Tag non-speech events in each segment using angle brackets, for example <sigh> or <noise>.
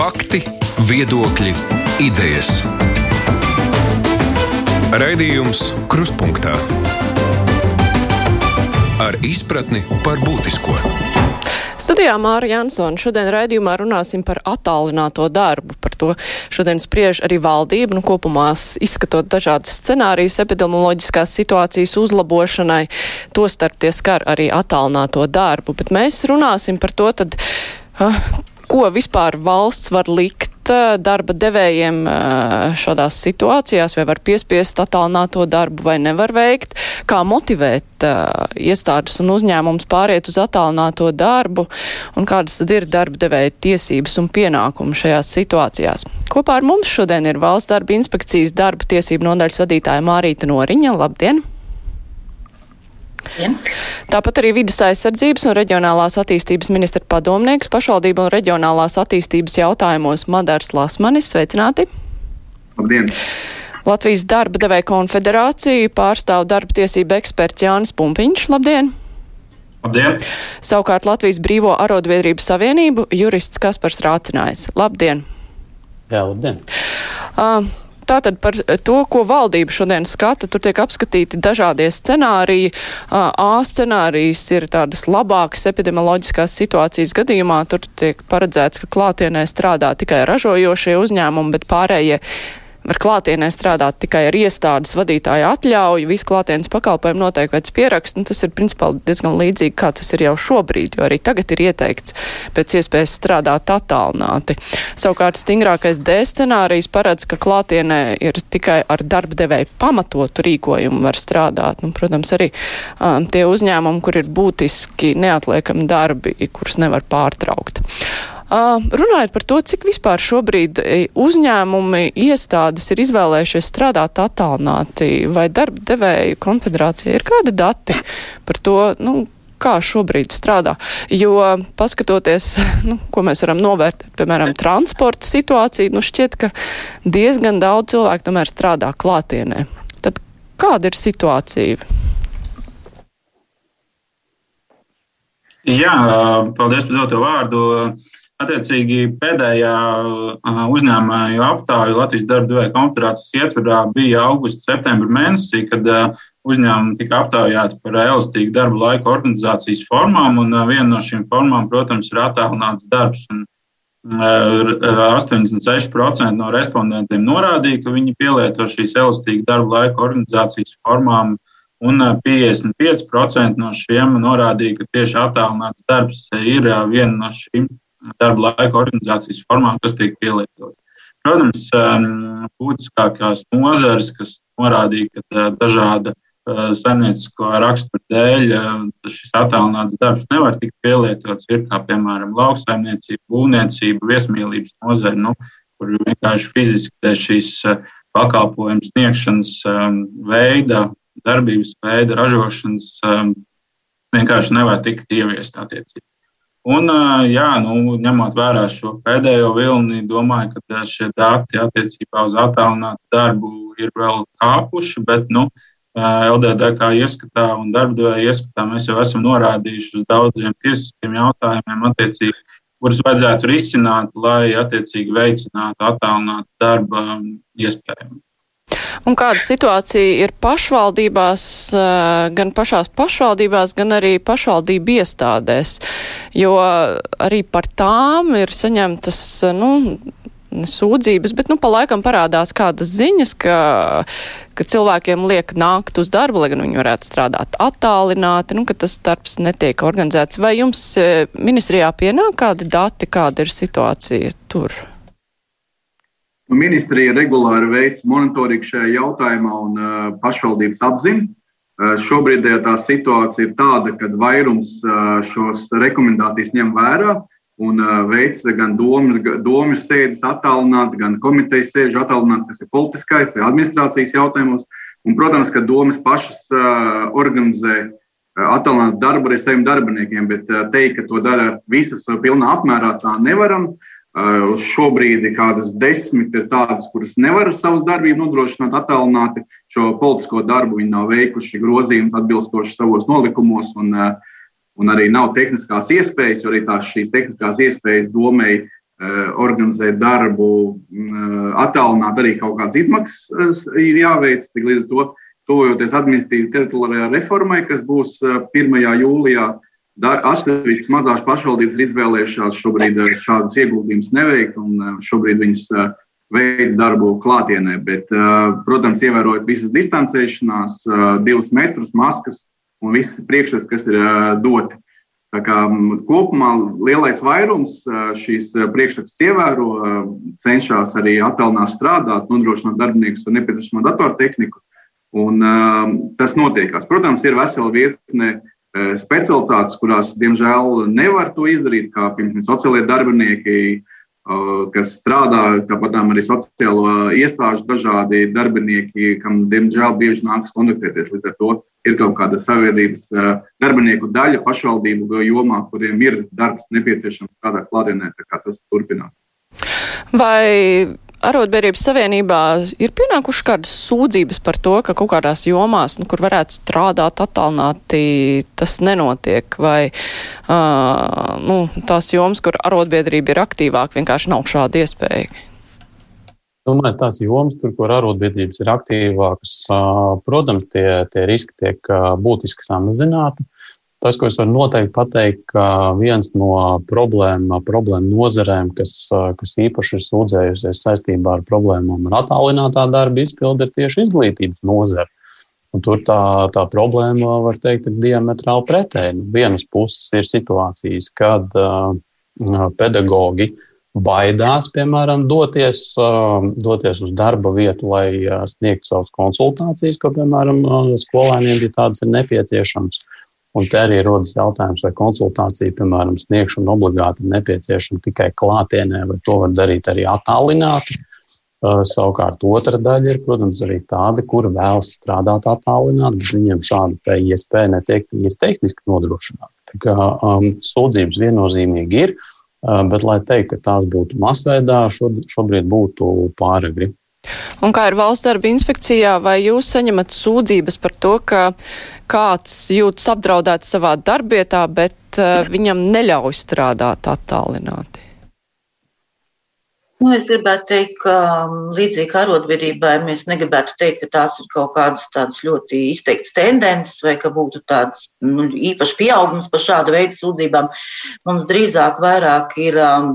Fakti, viedokļi, idejas. Raidījums Krustpunktā ar izpratni par būtisko. Studijā Māra Jansona. Šodien raidījumā runāsim par attālināto darbu. Par to šodien spriež arī valdība, nu kopumā izskatot dažādus scenārijus epidemioloģiskās situācijas uzlabošanai. Tostarp tie skar arī attālināto darbu. Bet mēs runāsim par to, tad, ko vispār valsts var likt darba devējiem šādās situācijās, vai var piespiest attālināto darbu, vai nevar veikt, kā motivēt iestādes un uzņēmums pāriet uz attālināto darbu, un kādas tad ir darba devēja tiesības un pienākumi šajās situācijās. Kopā ar mums šodien ir valsts darba inspekcijas darba tiesību nodaļas vadītāja Mārīta Noriņa. Labdien! Ja. Tāpat arī vidas aizsardzības un reģionālās attīstības ministra padomnieks pašvaldību un reģionālās attīstības jautājumos Madars Lasmanis. Sveicināti! Labdien! Latvijas darba devēja konfederāciju pārstāv darba tiesība eksperts Jānis Pumpiņš. Labdien! Labdien! Savukārt Latvijas Brīvo arodbiedrību savienību jurists Kaspars Rācinājs. Labdien! Jā, labdien! Uh, Tātad par to, ko valdība šodien skata, tur tiek apskatīti dažādie scenāriji. A scenārijs ir tādas labākas epidemioloģiskās situācijas gadījumā. Tur tiek paredzēts, ka klātienē strādā tikai ražojošie uzņēmumi, bet pārējie var klātienē strādāt tikai ar iestādes vadītāja atļauju, visu klātienes pakalpojumu noteikti pēc pieraksta, un tas ir principā diezgan līdzīgi, kā tas ir jau šobrīd, jo arī tagad ir ieteikts pēc iespējas strādāt attālināti. Savukārt stingrākais D scenārijs paredz, ka klātienē ir tikai ar darba devēju pamatotu rīkojumu var strādāt. Nu, protams, arī um, tie uzņēmumi, kur ir būtiski neatliekami darbi, kurus nevar pārtraukt. Uh, runājot par to, cik vispār šobrīd uzņēmumi, iestādes ir izvēlējušies strādāt attālināti, vai darba devēju konfederācija ir kādi dati par to, nu, kā šobrīd strādā. Jo, paskatoties, <laughs> nu, ko mēs varam novērtēt, piemēram, transporta situāciju, nu, šķiet, ka diezgan daudz cilvēku tomēr strādā klātienē. Tad kāda ir situācija? Jā, paldies par doto vārdu. Attiecīgi pēdējā uzņēmēju aptāju Latvijas darba devēja konfederācijas ietvarā bija augusta, septembra mēnesī, kad uzņēmumi tika aptaujāti par elastīgu darba laika organizācijas formām, un viena no šīm formām, protams, ir attālināts darbs. Un 86% no respondentiem norādīja, ka viņi pielieto šīs elastīgas darba laika organizācijas formām, un 55% no šiem norādīja, ka tieši attālināts darbs ir viena no šīm darba laika organizācijas formām, kas tiek pielietotas. Protams, būtiskākās nozares, kas norādīja, ka dažāda saimniecisko raksturu dēļ šis attālināts darbs nevar tikt pielietots, ir kā piemēram lauksaimniecība, būvniecība, viesmīlības nozare, nu, kur vienkārši fiziski šīs pakalpojumu sniegšanas veida, darbības veida, ražošanas vienkārši nevar tikt ieviest attiecīgi. Un, jā, nu, ņemot vērā šo pēdējo vilni, domāju, ka šie dati attiecībā uz attālinātu darbu ir vēl kāpuši, bet nu, LDDK ieskatā un darbdevēja ieskatā mēs jau esam norādījuši uz daudziem tiesiskiem jautājumiem, kurus vajadzētu risināt, lai attiecīgi veicinātu attālinātu darba iespēju. Un kāda situācija ir pašvaldībās, gan pašās pašvaldībās, gan arī pašvaldību iestādēs? Jo arī par tām ir saņemtas, nu, sūdzības, bet, nu, pa laikam parādās kādas ziņas, ka, ka cilvēkiem liek nākt uz darbu, lai gan viņi varētu strādāt attālināti, nu, ka tas darbs netiek organizēts. Vai jums ministrijā pienāk kādi dati, kāda ir situācija tur? Ministrija regulāri veic monitoringu šajā jautājumā un uh, pašvaldības apzina. Uh, šobrīd tā situācija ir tāda, ka vairums uh, šos rekomendācijas ņem vērā un uh, veic gan domu, sēdes attālināti, gan komitejas sēžu attālināti, kas ir politiskais vai administrācijas jautājumos. Un, protams, ka domas pašas uh, organizē uh, attālinātu darbu ar saviem darbiniekiem, bet uh, teikt, ka to dara visas pilnā apmērā, tā nevaram. Uh, Uz šo brīdi kādas desmit ir tādas, kuras nevar savu darbību nodrošināt attālināti. Šo politisko darbu viņi nav veikuši grozījumus atbilstoši savos nolikumos, un, un arī nav tehniskās iespējas, jo arī tās šīs tehniskās iespējas domēji organizēt darbu, attālināt arī kaut kādas izmaksas ir jāveic. Līdz ar to, tuvojoties administratīvai teritoriālajai reformai, kas būs 1. jūlijā, atsevišķas mazās pašvaldības ir izvēlējušās šobrīd šādus ieguldījumus neveikt, un šobrīd viņas veids darbu klātienē. Bet, protams, ievērojot visas distancēšanās, divus metrus, maskas un visas priekšstats, kas ir doti. Tā kā kopumā lielais vairums šīs priekšrakstus ievēro, cenšas arī attālināt strādāt, nodrošināt darbiniekus ar nepieciešamo datortehniku. Un, tas notiekās. Protams, ir vesela virkne specialitātes, kurās, diemžēl, nevar to izdarīt, kā piemēram sociālai darbinieki, kas strādā, tāpat arī sociālo iestāžu dažādi darbinieki, kam, diemžēl, bieži nākas kontaktēties. Līdz ar to ir kaut kāda sabiedrības darbinieku daļa pašvaldību jomā, kuriem ir darbs nepieciešams tādā klātienē, tā kā tas turpinās. Vai Arotbiedrības savienībā ir pienākušas kādas sūdzības par to, ka kaut kādās jomās, nu, kur varētu strādāt attālināti, tas nenotiek, vai uh, nu, tās jomas, kur arotbiedrība ir aktīvāka, vienkārši nav šāda iespēja? Domāju, tās jomas, tur, kur arotbiedrības ir aktīvākas, protams, tie, tie riski tiek būtiski samazināti. Tas, ko es varu noteikti pateikt, ka viens no problēma, problēma nozarēm, kas, kas īpaši ir sūdzējusies saistībā ar problēmām ar attālinātā darba izpildi, ir tieši izglītības nozara. Un tur tā, tā problēma, var teikt, ir diametrāli pretēji. No nu, vienas puses ir situācijas, kad uh, pedagogi baidās, piemēram, doties, uh, doties uz darba vietu, lai uh, sniegtu savas konsultācijas, ko, piemēram, skolēniem, ja tādas ir nepieciešamas. Un te arī rodas jautājums, vai konsultācija, piemēram, sniegšana obligāti ir nepieciešama tikai klātienē, vai to var darīt arī attālināti. Uh, savukārt otra daļa ir, protams, arī tāda, kur vēlas strādāt attālināti, bet viņiem šāda iespēja netiek tehniski nodrošināta. Tā kā um, sūdzības viennozīmīgi ir, uh, bet, lai teikt, ka tās būtu masveidā, šobrīd būtu pāragri. Un kā ir valsts darba inspekcijā, vai jūs saņemat sūdzības par to, ka kāds jūtas apdraudēts savā darbietā, bet uh, viņam neļauj strādāt attālināti? Nu, es gribētu teikt, ka um, līdzīgi arotbiedrībai, mēs negribētu teikt, ka tās ir kaut kādas tādas ļoti izteiktas tendences vai ka būtu tāds nu, īpaši pieaugums par šādu veidu sūdzībām. Mums drīzāk vairāk ir um,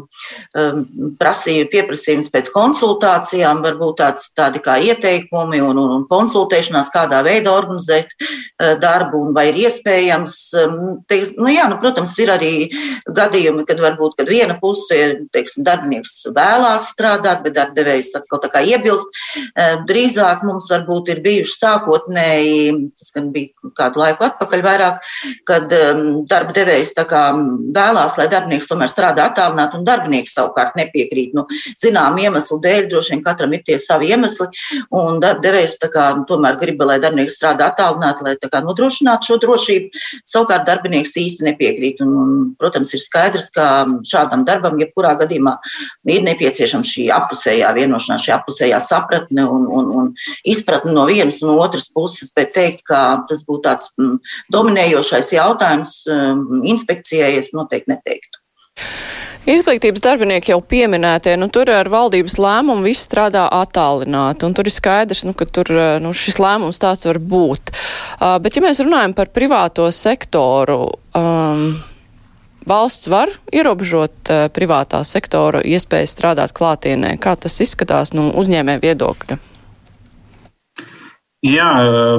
um prasīja, pieprasījums pēc konsultācijām, varbūt tāds, tādi kā ieteikumi un, un, un konsultēšanās, kādā veidā organizēt uh, darbu un vai ir iespējams. Um, teiks, nu, jā, nu, protams, ir arī gadījumi, kad varbūt kad viena puse, teiksim, darbinieks vēlās vēlās strādāt, bet darbdevējs atkal tā kā iebilst. Eh, drīzāk mums varbūt ir bijuši sākotnēji, tas gan bija kādu laiku atpakaļ vairāk, kad ehm, darba devējs tā kā vēlās, lai darbinieks tomēr strādā attālināt, un darbinieks savukārt nepiekrīt. Nu, zinām iemeslu dēļ, droši vien katram ir tie savi iemesli, un darba devējs tā kā tomēr grib, lai darbinieks strādā attālināt, lai tā kā nodrošinātu šo drošību. Savukārt darbinieks īsti nepiekrīt, un, un protams, ir skaidrs, ka šādam darbam jebkurā gadījumā ir nepieciešams nepieciešama šī apusējā vienošanās, šī apusējā sapratne un, un, un izpratne no vienas un otras puses, bet teikt, ka tas būtu tāds mm, dominējošais jautājums mm, inspekcijai, es noteikti neteiktu. Izglītības darbinieki jau pieminētie, nu tur ar valdības lēmumu viss strādā attālināti, un tur ir skaidrs, nu, ka tur nu, šis lēmums tāds var būt. Uh, bet ja mēs runājam par privāto sektoru, um, valsts var ierobežot uh, privātā sektora iespēju strādāt klātienē. Kā tas izskatās no nu, uzņēmē viedokļa? Jā,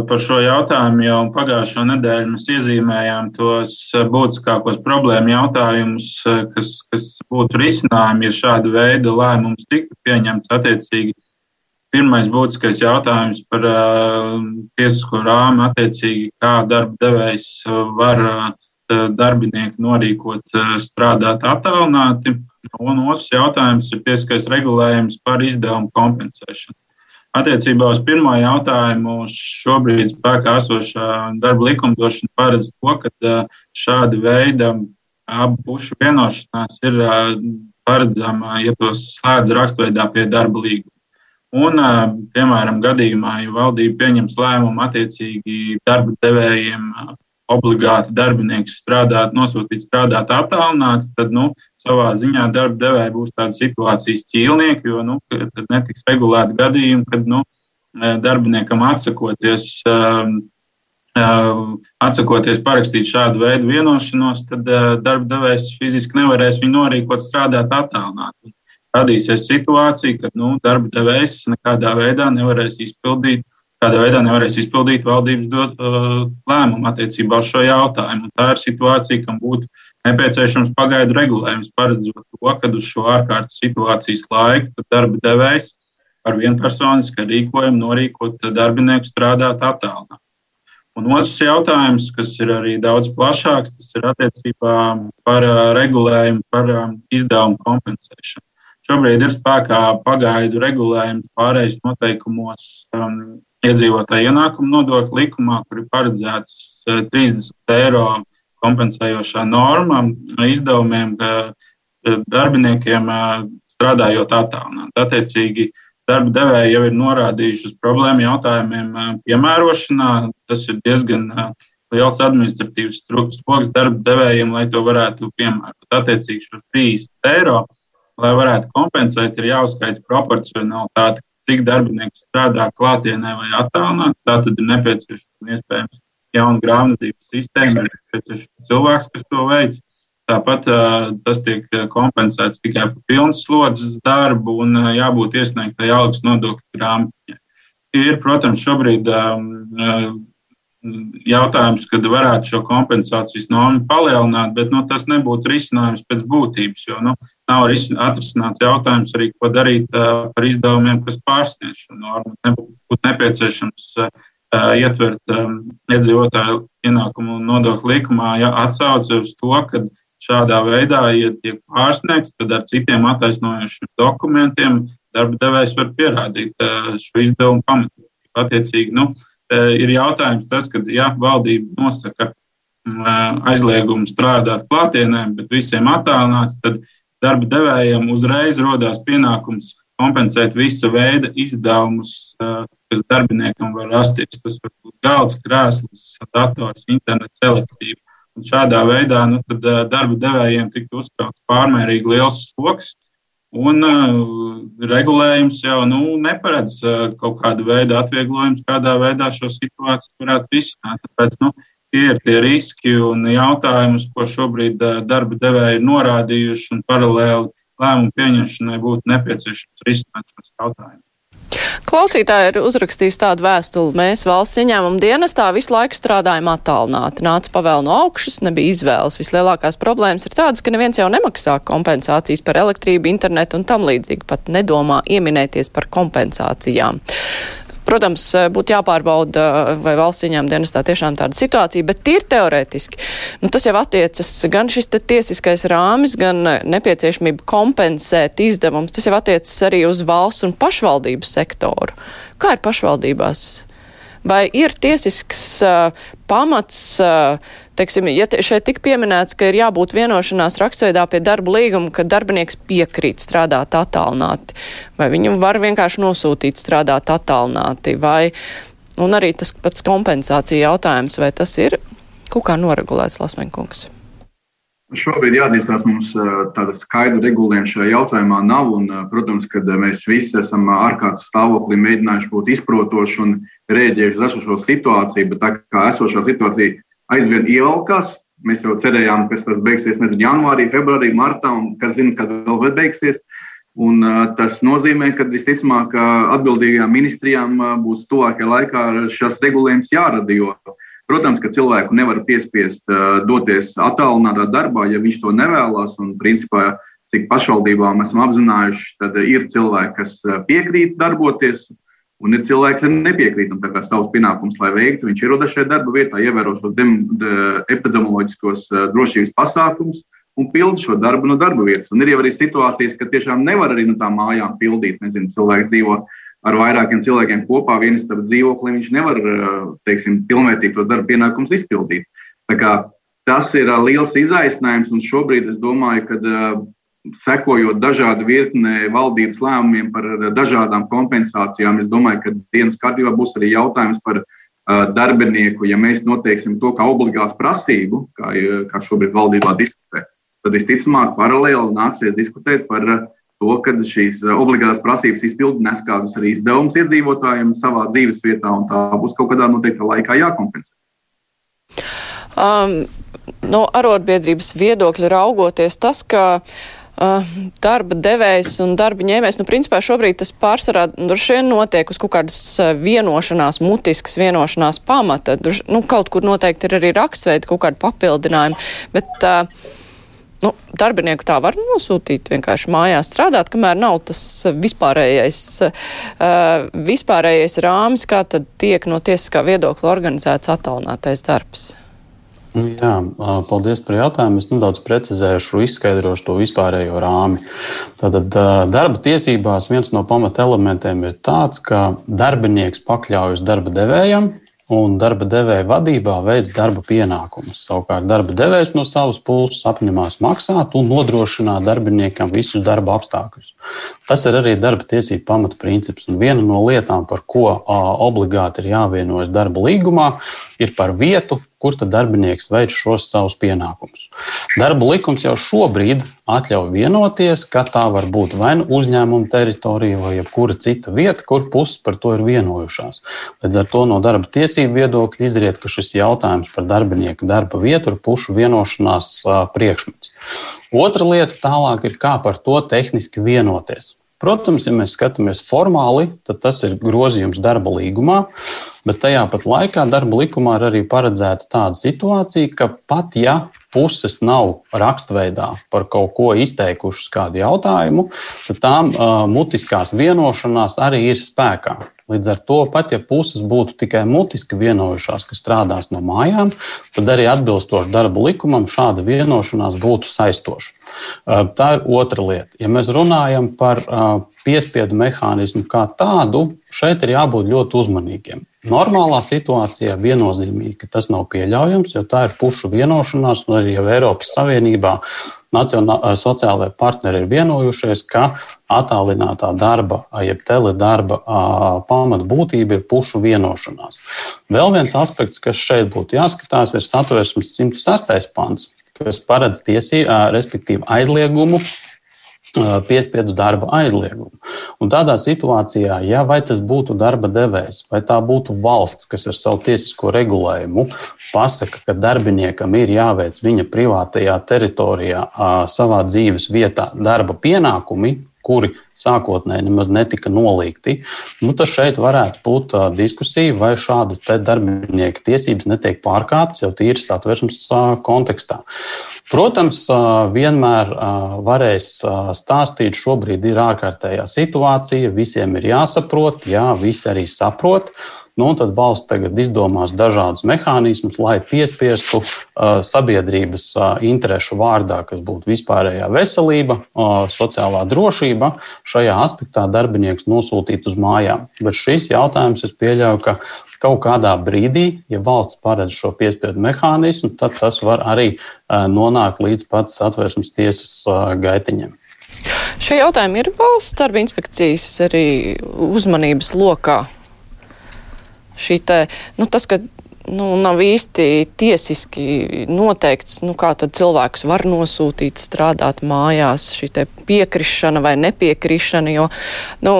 par šo jautājumu jau pagājušo nedēļu mēs iezīmējām tos būtiskākos problēmu jautājumus, kas, kas būtu risinājumi, ja šāda veida lēmums tiktu pieņemts attiecīgi. Pirmais būtiskais jautājums par uh, tiesisko rāmu, attiecīgi, kā darba devējs var uh, Eh, darbinieki norīkot eh, strādāt attālināti. Un otrs jautājums ir tiesiskais regulējums par izdevumu kompensēšanu. Attiecībā uz pirmo jautājumu šobrīd spēkā esošā darba likumdošana paredz to, ka eh, šāda veida abu pušu vienošanās ir paredzama, ja tos slēdz rakstveidā pie darba līguma. Un, piemēram, gadījumā, ja valdība pieņems lēmumu attiecīgi darba devējiem obligāti darbinieks strādāt, nosūtīt strādāt attālināti, tad nu, savā ziņā darba devēja būs tāda situācijas ķīlnieki, jo nu, tad netiks regulēti gadījumi, kad nu, darbiniekam atsakoties. Atsakoties parakstīt šādu veidu vienošanos, tad darba devējs fiziski nevarēs viņu norīkot strādāt attālināti. Radīsies situācija, kad nu, darba devējs nekādā veidā nevarēs izpildīt uh, kādā veidā nevarēs izpildīt valdības dot, uh, lēmumu attiecībā uz šo jautājumu. Un tā ir situācija, kam būtu nepieciešams pagaidu regulējums, paredzot to, ka uz šo ārkārtas situācijas laiku darba devējs ar vienpersonisku rīkojumu norīkot darbinieku strādāt attālināti. Un otrs jautājums, kas ir arī daudz plašāks, tas ir attiecībā par uh, regulējumu par um, izdevumu kompensēšanu. Šobrīd ir spēkā pagaidu regulējums pārējais noteikumos um, iedzīvotāju ienākumu nodokļu likumā, kur ir paredzēts 30 eh, eiro kompensējošā norma izdevumiem eh, darbiniekiem eh, strādājot attālināti. Attiecīgi, darba devēji jau ir norādījuši uz problēmu jautājumiem piemērošanā. Tas ir diezgan liels administratīvs sloks darba devējiem, lai to varētu piemērot. Attiecīgi, šos 30 eiro, lai varētu kompensēt, ir jāuzskaita proporcionalitāte, cik darbinieks strādā klātienē vai attālināti. Tā tad ir nepieciešama iespējams jauna grāmatvedības sistēma, ir nepieciešams cilvēks, kas to veids. Tāpat tas tiek kompensēts tikai par pilnas slodzes darbu un jābūt iesniegtai algas nodokļu grāmatā. Ir, protams, šobrīd jautājums, kad varētu šo kompensācijas normu palielināt, bet nu, tas nebūtu risinājums pēc būtības, jo nu, nav atrisināts jautājums arī, ko darīt uh, par izdevumiem, kas pārsniedz šo normu. Nebūtu nepieciešams uh, ietvert um, iedzīvotāju ienākumu nodokļu likumā ja, atsauce uz to, ka šādā veidā, ja tiek pārsniegts, tad ar citiem attaisnojošiem dokumentiem darba devējs var pierādīt uh, šo izdevumu pamatību. Attiecīgi, nu, uh, ir jautājums tas, ka, ja valdība nosaka mm, aizliegumu strādāt klātienē, bet visiem attālināts, tad darba devējiem uzreiz rodās pienākums kompensēt visa veida izdevumus, kas darbiniekam var rasties. Tas var būt galds, krēsls, dators, internets, elektrība. Un šādā veidā nu, darba devējiem tiktu uzkrauts pārmērīgi liels sloks, Un uh, regulējums jau nu, neparedz uh, kaut kādu veidu atvieglojumus, kādā veidā šo situāciju varētu risināt. Tāpēc nu, tie ir tie riski un jautājumi, ko šobrīd uh, darba devēji ir norādījuši, un paralēli lēmumu pieņemšanai būtu nepieciešams risināt šos jautājumus. Klausītāji ir uzrakstījis tādu vēstuli. Mēs valsts ieņēmuma dienestā visu laiku strādājam attālināti. Nāca pavēl no augšas, nebija izvēles. Vislielākās problēmas ir tādas, ka neviens jau nemaksā kompensācijas par elektrību, internetu un tam līdzīgi. Pat nedomā ieminēties par kompensācijām. Protams, eh, būtu jāpārbauda, eh, vai valsts ieņēmuma dienestā tiešām tāda situācija, bet tīri teorētiski. Nu, tas jau attiecas gan šis tiesiskais rāmis, gan eh, nepieciešamība kompensēt izdevumus. Tas jau attiecas arī uz valsts un pašvaldības sektoru. Kā ir pašvaldībās? Vai ir tiesisks pamats, teiksim, ja te, šeit tik pieminēts, ka ir jābūt vienošanās rakstveidā pie darba līguma, ka darbinieks piekrīt strādāt attālināti, vai viņu var vienkārši nosūtīt strādāt attālināti, vai, un arī tas pats kompensācija jautājums, vai tas ir kaut kā noregulēts, Lasmeņkungs? Šobrīd jāatzīstās, mums tāda skaidra regulējuma šajā jautājumā nav. Un, protams, ka mēs visi esam ārkārtas stāvoklī mēģinājuši būt izprotoši un rēģējuši uz esošo situāciju, bet tā kā esošā situācija aizvien ievelkās, mēs jau cerējām, ka tas beigsies nezinu, janvārī, februārī, martā, un kas zina, kad vēl beigsies. Un, tas nozīmē, ka visticamāk atbildīgajām ministrijām būs tuvākajā laikā šis regulējums jārada. Protams, ka cilvēku nevar piespiest doties attālinātā darbā, ja viņš to nevēlas. Un, principā, cik pašvaldībām esam apzinājuši, tad ir cilvēki, kas piekrīt darboties Un ir cilvēks, kas nepiekrīt tam kā savus pienākumus, lai veiktu. Viņš ierodas šajā darba vietā, ievēro šos epidemioloģiskos drošības pasākumus un pilda šo darbu no darba vietas. Un ir jau arī situācijas, ka tiešām nevar arī no tām mājām pildīt. Nezinu, cilvēks dzīvo ar vairākiem cilvēkiem kopā, vienas starp dzīvokli. Viņš nevar, teiksim, pilnvērtīgi to darba pienākumus izpildīt. Tas ir liels izaicinājums, un šobrīd es domāju, ka sekojot dažādu virkni valdības lēmumiem par dažādām kompensācijām, es domāju, ka dienas kārtībā būs arī jautājums par darbinieku, ja mēs noteiksim to kā obligātu prasību, kā, kā šobrīd valdībā diskutē, tad visticamāk paralēli nāksies diskutēt par to, ka šīs obligātās prasības izpildi nes kādus arī izdevumus iedzīvotājiem savā dzīves vietā, un tā būs kaut kādā noteiktā laikā jākompensē. Um, no arotbiedrības viedokļa raugoties, tas, ka uh, darba devējs un darba ņēmējs, nu, principā šobrīd tas pārsvarā droši vien notiek uz kaut kādas vienošanās, mutiskas vienošanās pamata. Druž, nu, kaut kur noteikti ir arī rakstveidi, kaut kādi papildinājumi, bet uh, Nu, darbinieku tā var nosūtīt vienkārši mājās strādāt, kamēr nav tas vispārējais, uh, vispārējais rāmis, kā tad tiek no tiesiskā viedokļa organizēts attālinātais darbs. Nu jā, paldies par jautājumu. Es nedaudz precizēšu, izskaidrošu to vispārējo rāmi. Tātad darba tiesībās viens no pamatelementiem ir tāds, ka darbinieks pakļaujas darba devējam, un darba devēja vadībā veids darba pienākumus. Savukārt darba devējs no savas puses apņemās maksāt un nodrošināt darbiniekam visus darba apstākļus. Tas ir arī darba tiesību pamata princips. Un viena no lietām, par ko obligāti ir jāvienojas darba līgumā, ir par vietu, kur tad darbinieks veic šos savus pienākumus. Darba likums jau šobrīd atļauj vienoties, ka tā var būt vai nu uzņēmuma teritorija, vai jebkura cita vieta, kur puses par to ir vienojušās. Līdz ar to no darba tiesību viedokļa izriet, ka šis jautājums par darbinieku darba vietu ir pušu vienošanās priekšmets. Otra lieta tālāk ir, kā par to tehniski vienoties. Protams, ja mēs skatāmies formāli, tad tas ir grozījums darba līgumā, bet tajā pat laikā darba likumā ir arī paredzēta tāda situācija, ka pat ja puses nav rakstveidā par kaut ko izteikušas kādu jautājumu, tad tām uh, mutiskās vienošanās arī ir spēkā. Līdz ar to, pat ja puses būtu tikai mutiski vienojušās, ka strādās no mājām, tad arī atbilstoši darba likumam šāda vienošanās būtu saistoša. Tā ir otra lieta. Ja mēs runājam par piespiedu mehānismu kā tādu, šeit ir jābūt ļoti uzmanīgiem. Normālā situācijā viennozīmīgi, ka tas nav pieļaujams, jo tā ir pušu vienošanās, un arī Eiropas Savienībā sociālajie partneri ir vienojušies, ka attālinātā darba, jeb teledarba pamatbūtība ir pušu vienošanās. Vēl viens aspekts, kas šeit būtu jāskatās, ir satversmes 106. pants, kas paredz tiesību, respektīvi aizliegumu piespiedu darba aizliegumu. Un tādā situācijā, ja tas būtu darba devējs, vai tā būtu valsts, kas ar savu tiesisko regulējumu pasaka, ka darbiniekam ir jāveic viņa privātajā teritorijā, savā dzīves vietā darba pienākumi, kuri sākotnēji nemaz netika nolīgti, nu, tad šeit varētu būt diskusija, vai šādas darbinieka tiesības netiek pārkāptas jau tīri satversmes kontekstā. Protams, vienmēr varēs stāstīt, šobrīd ir ārkārtējā situācija, visiem ir jāsaprot, jā, visi arī saprot. Nu, tad valsts tagad izdomās dažādus mehānismus, lai piespiestu uh, sabiedrības uh, interesu vārdā, kas būtu vispārējā veselība, uh, sociālā drošība, šajā aspektā darbinieks nosūtīt uz mājām. Bet šis jautājums, es pieļauju, ka kaut kādā brīdī, ja valsts paredz šo piespiedu mehānismu, tad tas var arī nonākt līdz pat satversmes tiesas gaitiņiem. Šie jautājumi ir valsts darba inspekcijas arī uzmanības lokā šī te, nu, tas, ka nu, nav īsti tiesiski noteikts, nu, kā cilvēks var nosūtīt strādāt mājās, šī piekrišana vai nepiekrišana, jo, nu,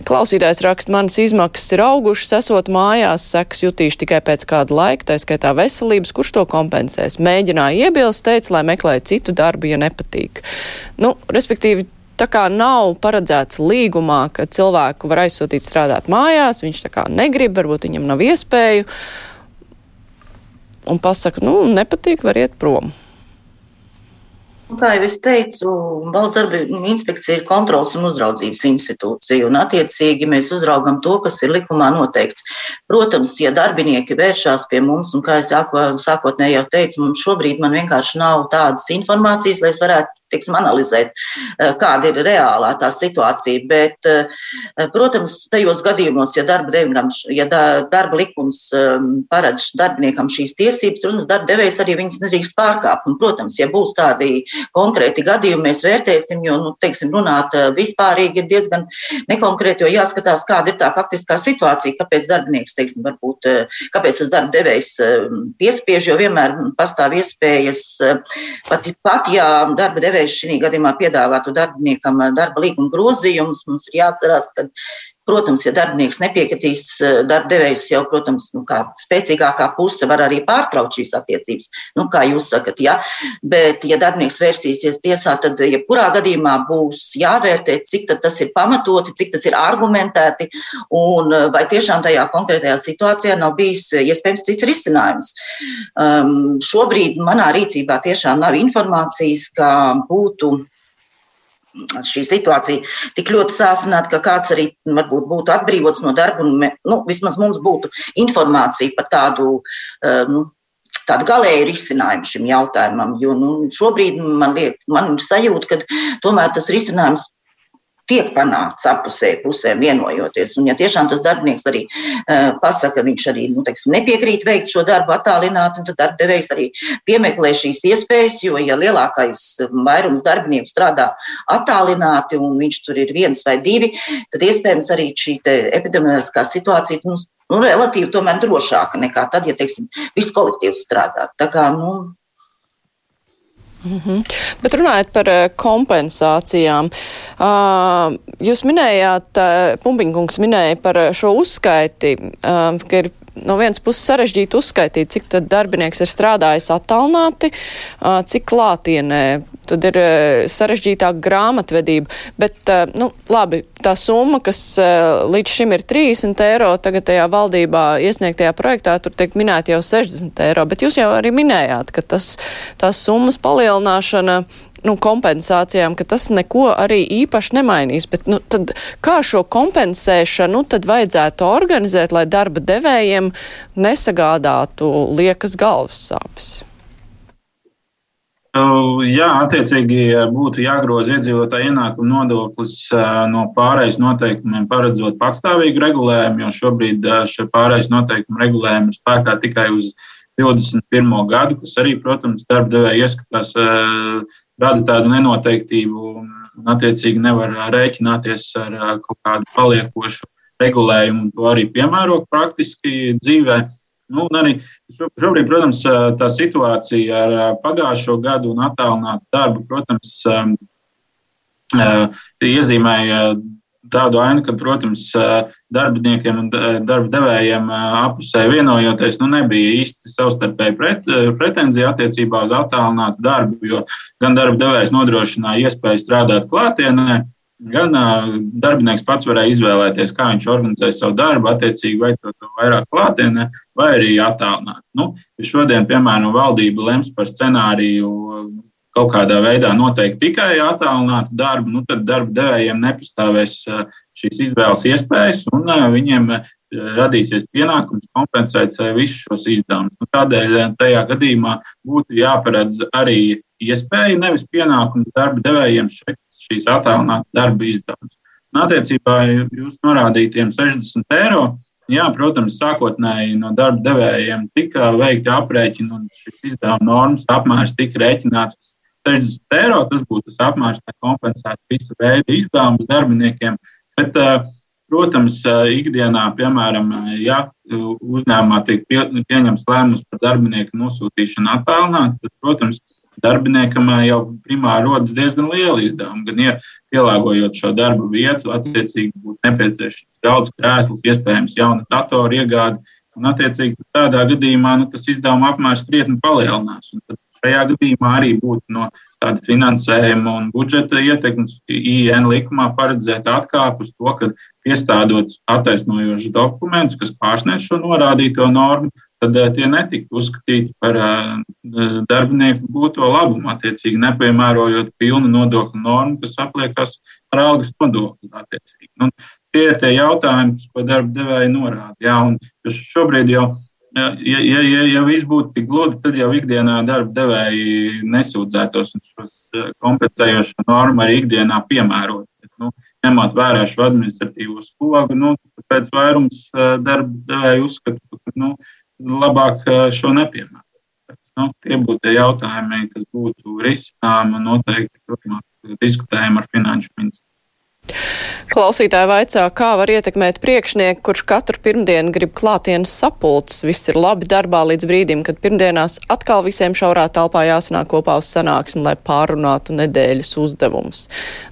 Klausītājs raksta, manas izmaksas ir augušas, esot mājās, sekas jutīšu tikai pēc kāda laika, tā skaitā veselības, kurš to kompensēs. Mēģināja iebilst, teica, lai meklēju citu darbu, ja nepatīk. Nu, respektīvi, tā kā nav paredzēts līgumā, ka cilvēku var aizsūtīt strādāt mājās, viņš tā kā negrib, varbūt viņam nav iespēju, un pasaka, nu, nepatīk, var iet prom. Kā jau es teicu, valsts darba inspekcija ir kontrols un uzraudzības institūcija, un attiecīgi mēs uzraugam to, kas ir likumā noteikts. Protams, ja darbinieki vēršās pie mums, un kā es sākotnēji jau teicu, mums šobrīd man vienkārši nav tādas informācijas, lai es varētu teiksim, analizēt, kāda ir reālā tā situācija. Bet, protams, tajos gadījumos, ja darba, devingam, ja darba likums paredz darbiniekam šīs tiesības, protams, darba devējs arī viņas nedrīkst pārkāpt. Un, protams, ja būs tādi konkrēti gadījumi, mēs vērtēsim, jo, nu, teiksim, runāt vispārīgi ir diezgan nekonkrēti, jo jāskatās, kāda ir tā faktiskā situācija, kāpēc darbinieks, teiksim, varbūt, kāpēc tas darba devējs piespiež, jo vienmēr pastāv iespējas, pat, pat ja darba devējs šī gadījumā piedāvātu darbiniekam darba līguma grozījumus, mums ir jāatcerās, ka Protams, ja darbinieks nepiekritīs, eh, darba devējs jau, protams, nu, kā spēcīgākā puse var arī pārtraukt šīs attiecības. Nu, kā jūs sakat, ja? Bet, ja darbinieks vērsīsies tiesā, tad jebkurā ja gadījumā būs jāvērtē, cik tas ir pamatoti, cik tas ir argumentēti un eh, vai tiešām tajā konkrētajā situācijā nav bijis eh, iespējams cits risinājums. Um, šobrīd manā rīcībā tiešām nav informācijas, ka būtu šī situācija tik ļoti sāsināta, ka kāds arī varbūt būtu atbrīvots no darba, un nu, vismaz mums būtu informācija par tādu. Eh, nu, Tādu galēju risinājumu šim jautājumam, jo nu, šobrīd man, liek, man ir sajūta, ka tomēr tas risinājums tiek panākts apusēji pusēm vienojoties. Un, ja tiešām tas darbinieks arī uh, pasaka, viņš arī nu, teiksim, nepiekrīt veikt šo darbu attālināti, tad darba devējs arī piemeklē šīs iespējas, jo, ja lielākais vairums darbinieku strādā attālināti un viņš tur ir viens vai divi, tad iespējams arī šī epidemioloģiskā situācija mums nu, relatīvi tomēr drošāka nekā tad, ja, teiksim, viss kolektīvs strādā. Tā kā, nu, Mm -hmm. Bet runājot par eh, kompensācijām, jūs minējāt, Pumpiņkungs minēja par šo uzskaiti, ka ir no vienas puses sarežģīti uzskaitīt, cik tad darbinieks ir strādājis attālināti, cik klātienē. Tad ir sarežģītāka grāmatvedība. Bet, nu, labi, tā summa, kas līdz šim ir 30 eiro, tagad tajā valdībā iesniegtajā projektā, tur tiek minēta jau 60 eiro. Bet jūs jau arī minējāt, ka tas, tās summas palielināšana nu, kompensācijām, ka tas neko arī īpaši nemainīs. Bet, nu, tad, kā šo kompensēšanu tad vajadzētu organizēt, lai darba devējiem nesagādātu liekas galvas sāpes? Jā, attiecīgi būtu jāgroza iedzīvotāja ienākuma nodoklis no pārējais noteikumiem, paredzot patstāvīgu regulējumu, jo šobrīd šie pārējais noteikumi regulējumi ir spēkā tikai uz 21. gadu, kas arī, protams, darba devēja ieskatās rada tādu nenoteiktību un, attiecīgi, nevar rēķināties ar kaut kādu paliekošu regulējumu un to arī piemērot praktiski dzīvē. Nu, arī šobrīd, protams, tā situācija ar pagājušo gadu un attālinātu darbu, protams, iezīmēja tādu ainu, ka, protams, darbiniekiem un darba devējiem apusē vienojoties, nu, nebija īsti savstarpēji pret, pretenzija attiecībā uz attālinātu darbu, jo gan darba devējs nodrošināja iespēju strādāt klātienē, gan darbinieks pats varēja izvēlēties, kā viņš organizē savu darbu, attiecīgi vai to vairāk klātienē, vai arī attālināt. Nu, šodien, piemēram, valdība lems par scenāriju kaut kādā veidā noteikti tikai attālinātu darbu, nu, tad darba devējiem nepastāvēs šīs izvēles iespējas, un viņiem radīsies pienākums kompensēt visus šos izdevumus. Nu, tādēļ tajā gadījumā būtu jāparedz arī iespēja, nevis pienākums darba devējiem šīs attālinātas darba izdevumus. Attiecībā jūs norādītiem 60 eiro. Jā, protams, sākotnēji no darba devējiem tika veikti aprēķini, un šis izdevuma normas apmērs tika rēķināts 60 eiro. Tas būtu tas apmērs, lai kompensētu visu veidu izdevumus darbiniekiem. Bet, eh, protams, eh, ikdienā, piemēram, ja uzņēmumā tiek pie, pieņemts lēmums par darbinieku nosūtīšanu attālināti, tad, protams, darbiniekam eh, jau primāri rodas diezgan liela izdevuma. Gan ja pielāgojot šo darbu vietu, attiecīgi būtu nepieciešams daudz krēsls, iespējams, jauna datora iegāde. Un, attiecīgi, tādā gadījumā nu, tas izdevuma apmērs krietni palielinās. Un tad Šajā gadījumā arī būtu no tāda finansējuma un budžeta ietekmes IN likumā paredzēt atkāpu uz to, ka iestādot attaisnojošus dokumentus, kas pārsniedz šo norādīto normu, tad eh, tie netiktu uzskatīti par eh, darbinieku gūto labumu, attiecīgi nepiemērojot pilnu nodokļu normu, kas apliekas ar algas nodokli. Nu, tie ir tie jautājumi, ko darba devēja norāda. Jā, šobrīd jau Ja, ja, ja, ja viss būtu tik gludi, tad jau ikdienā darba devēji nesūdzētos un šos kompensējošo normu arī ikdienā piemērot. Bet, nu, ņemot vērā šo administratīvo slogu, nu, pēc vairums darba devēju uzskatu, ka nu, labāk šo nepiemērot. Nu, tie būtu tie jautājumi, kas būtu risināmi un noteikti turpmāk diskutējami ar finanšu ministru. Klausītāji vaicā, kā var ietekmēt priekšnieku, kurš katru pirmdienu grib klātienes sapulces. Viss ir labi darbā līdz brīdim, kad pirmdienās atkal visiem šaurā telpā jāsanāk kopā uz sanāksmi, lai pārunātu nedēļas uzdevumus.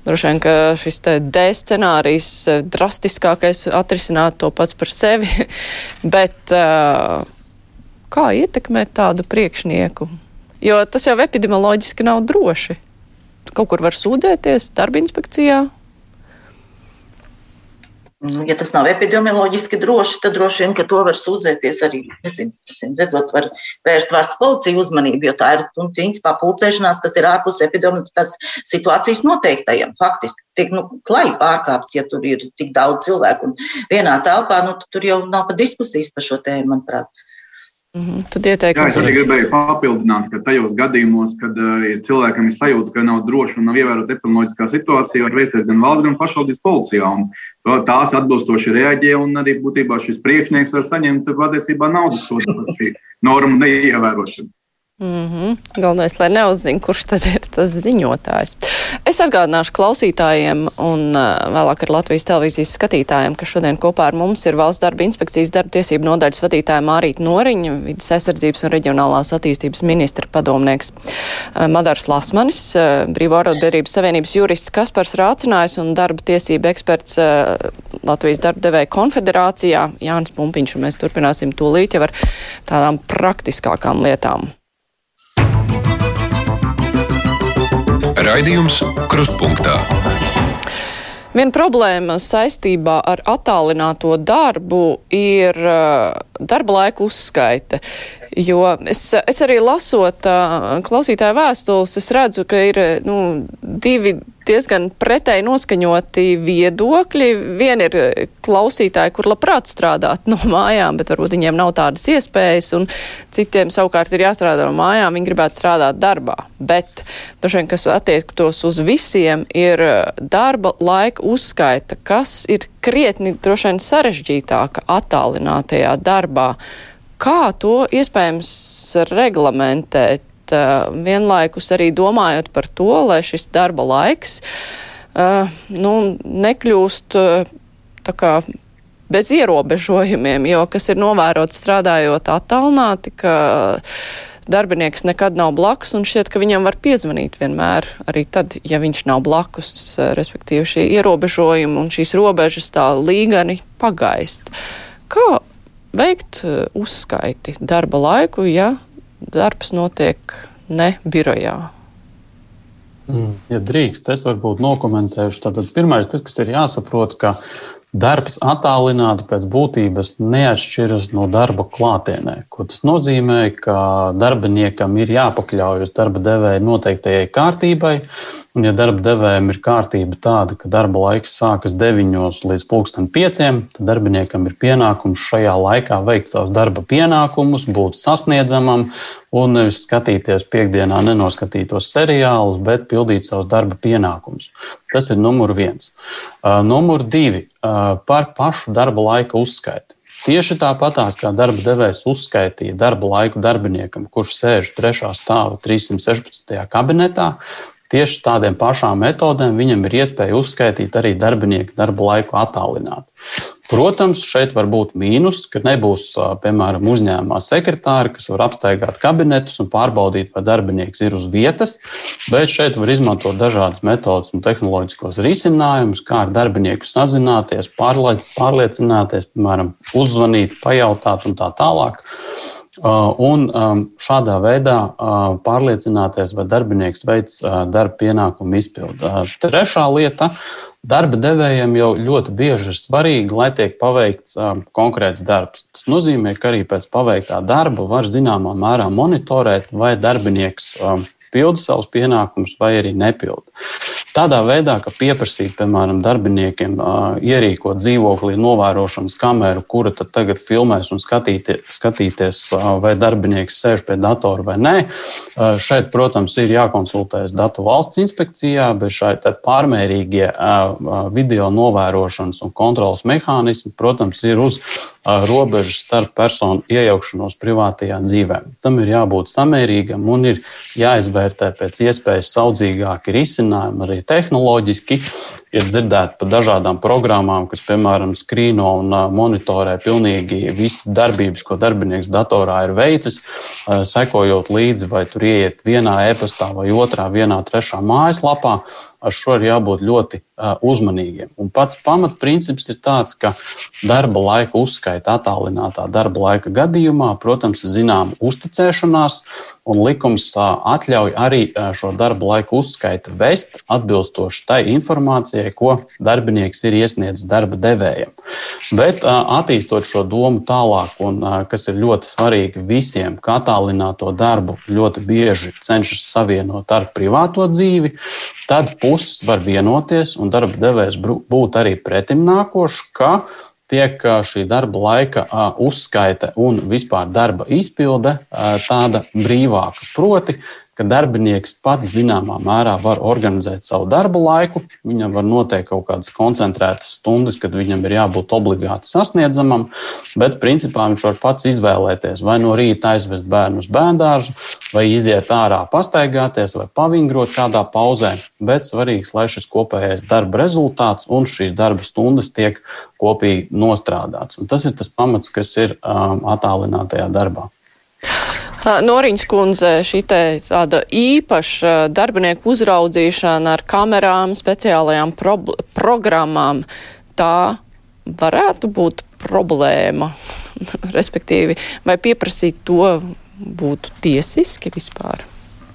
Droši vien, ka šis te D scenārijs eh, drastiskākais atrisināt to pats par sevi, <laughs> bet uh, kā ietekmēt tādu priekšnieku? Jo tas jau epidemioloģiski nav droši. Kaut kur var sūdzēties darba inspekcijā, Nu, ja tas nav epidemioloģiski droši, tad droši vien, ka to var sūdzēties arī, redzot, var vērst vērst policiju uzmanību, jo tā ir, un, principā, pulcēšanās, kas ir ārpus epidemioloģiskās situācijas noteiktajiem. Faktiski tiek, nu, klai pārkāpts, ja tur ir tik daudz cilvēku un vienā telpā, nu, tur jau nav pat diskusijas par šo tēmu, manuprāt. Mm -hmm. Tad ieteikums. Jā, arī gribēju papildināt, ka tajos gadījumos, kad uh, ir cilvēkam ir sajūta, ka nav droši un nav ievērota epidemioloģiskā situācija, var vērsties gan valsts, gan pašvaldības policijā. Un tās atbilstoši reaģē, un arī būtībā šis priekšnieks var saņemt patiesībā naudas sodu par šī normu neievērošanu. Mm -hmm. Galvenais, lai neuzzina, kurš tad ir tas ziņotājs. Es atgādināšu klausītājiem un vēlāk ar Latvijas televīzijas skatītājiem, ka šodien kopā ar mums ir valsts darba inspekcijas darba tiesību nodaļas vadītāja Mārīta Noriņa, vidas aizsardzības un reģionālās attīstības ministra padomnieks Madars Lasmanis, Brīvo arotbiedrības savienības jurists Kaspars Rācinājs un darba tiesība eksperts Latvijas darba devēja konfederācijā Jānis Pumpiņš, mēs turpināsim tūlīt jau ar tādām praktiskākām lietām. Raidījums Krustpunktā. Viena problēma saistībā ar attālināto darbu ir uh, darba laika uzskaite. Jo es, es arī lasot uh, klausītāju vēstules, es redzu, ka ir nu, divi diezgan pretēji noskaņoti viedokļi. Viena ir klausītāji, kur labprāt strādāt no <laughs> mājām, bet varbūt viņiem nav tādas iespējas, un citiem savukārt ir jāstrādā no mājām, viņi gribētu strādāt darbā. Bet, dažiem, kas attiektos uz visiem, ir darba laika uzskaita, kas ir krietni droši vien sarežģītāka attālinātajā darbā. Kā to iespējams reglamentēt, vienlaikus arī domājot par to, lai šis darba laiks nu, nekļūst tā kā bez ierobežojumiem, jo kas ir novērots strādājot attālināti, ka darbinieks nekad nav blakus un šķiet, ka viņam var piezvanīt vienmēr, arī tad, ja viņš nav blakus, respektīvi šie ierobežojumi un šīs robežas tā līgani pagaist. Kā veikt uzskaiti darba laiku, ja darbs notiek ne birojā. Mm, ja drīkst, es varbūt nokomentēšu. Tātad pirmais, tas, kas ir jāsaprot, ka darbs attālināti pēc būtības neatšķiras no darba klātienē. Ko tas nozīmē, ka darbiniekam ir jāpakļaujas darba devēja noteiktajai kārtībai, Un, ja darba devējiem ir kārtība tāda, ka darba laiks sākas 9 līdz 5, tad darbiniekam ir pienākums šajā laikā veikt savus darba pienākumus, būt sasniedzamam un nevis skatīties piekdienā nenoskatītos seriālus, bet pildīt savus darba pienākumus. Tas ir numur viens. Numur divi par pašu darba laika uzskaiti. Tieši tāpatās kā darba devējs uzskaitīja darba laiku darbiniekam, kurš sēž trešā stāva 316. kabinetā, Tieši tādiem pašām metodēm viņam ir iespēja uzskaitīt arī darbinieku darba laiku attālināti. Protams, šeit var būt mīnus, ka nebūs, piemēram, uzņēmumā sekretāri, kas var apsteigāt kabinetus un pārbaudīt, vai darbinieks ir uz vietas, bet šeit var izmantot dažādas metodas un tehnoloģiskos risinājumus, kā ar darbinieku sazināties, pārliecināties, piemēram, uzzvanīt, pajautāt un tā tālāk. Uh, un um, šādā veidā uh, pārliecināties, vai darbinieks veids uh, darba pienākumu izpildu. Trešā lieta - darba devējiem jau ļoti bieži ir svarīgi, lai tiek paveikts um, konkrēts darbs. Tas nozīmē, ka arī pēc paveiktā darba var zināmā mērā monitorēt, vai darbinieks um, pilda savus pienākumus vai arī nepilda. Tādā veidā, ka pieprasīt, piemēram, darbiniekiem ierīkot dzīvoklī novērošanas kameru, kura tad tagad filmēs un skatīties, skatīties vai darbinieks sēž pie datora vai nē, šeit, protams, ir jākonsultējas Datu valsts inspekcijā, bet šai pārmērīgie video novērošanas un kontrolas mehānismi, protams, ir uz robežas starp personu iejaukšanos privātajā dzīvē. Tam ir jābūt samērīgam un ir jāizvērtē pēc iespējas saudzīgāki risinājumi, arī tehnoloģiski. Ir dzirdēti par dažādām programmām, kas, piemēram, skrīno un monitorē pilnīgi visas darbības, ko darbinieks datorā ir veicis, sekojot līdzi, vai tur ieiet vienā e-pastā vai otrā, vienā, trešā mājaslapā ar šo ir jābūt ļoti uh, uzmanīgiem. Un pats pamatprincips ir tāds, ka darba laika uzskaita attālinātā darba laika gadījumā, protams, ir zināma uzticēšanās, un likums uh, atļauj arī uh, šo darba laiku uzskaita vest atbilstoši tai informācijai, ko darbinieks ir iesniedzis darba devējam. Bet uh, attīstot šo domu tālāk, un uh, kas ir ļoti svarīgi visiem, ka attālināto darbu ļoti bieži cenšas savienot ar privāto dzīvi, tad puses var vienoties un darba devējs būt arī pretimnākošs, ka tiek šī darba laika uzskaite un vispār darba izpilde tāda brīvāka. Proti, ka darbinieks pats zināmā mērā var organizēt savu darba laiku. Viņam var noteikt kaut kādas koncentrētas stundas, kad viņam ir jābūt obligāti sasniedzamam, bet principā viņš var pats izvēlēties vai no rīta aizvest bērnu uz bērndārzu, vai iziet ārā pastaigāties, vai pavingrot kādā pauzē. Bet svarīgs, lai šis kopējais darba rezultāts un šīs darba stundas tiek kopīgi nostrādāts. Un tas ir tas pamats, kas ir um, attālinātajā darbā. Noriņš kundze, šī tāda īpaša darbinieku uzraudzīšana ar kamerām, speciālajām pro programmām, tā varētu būt problēma, <laughs> respektīvi, vai pieprasīt to būtu tiesiski vispār?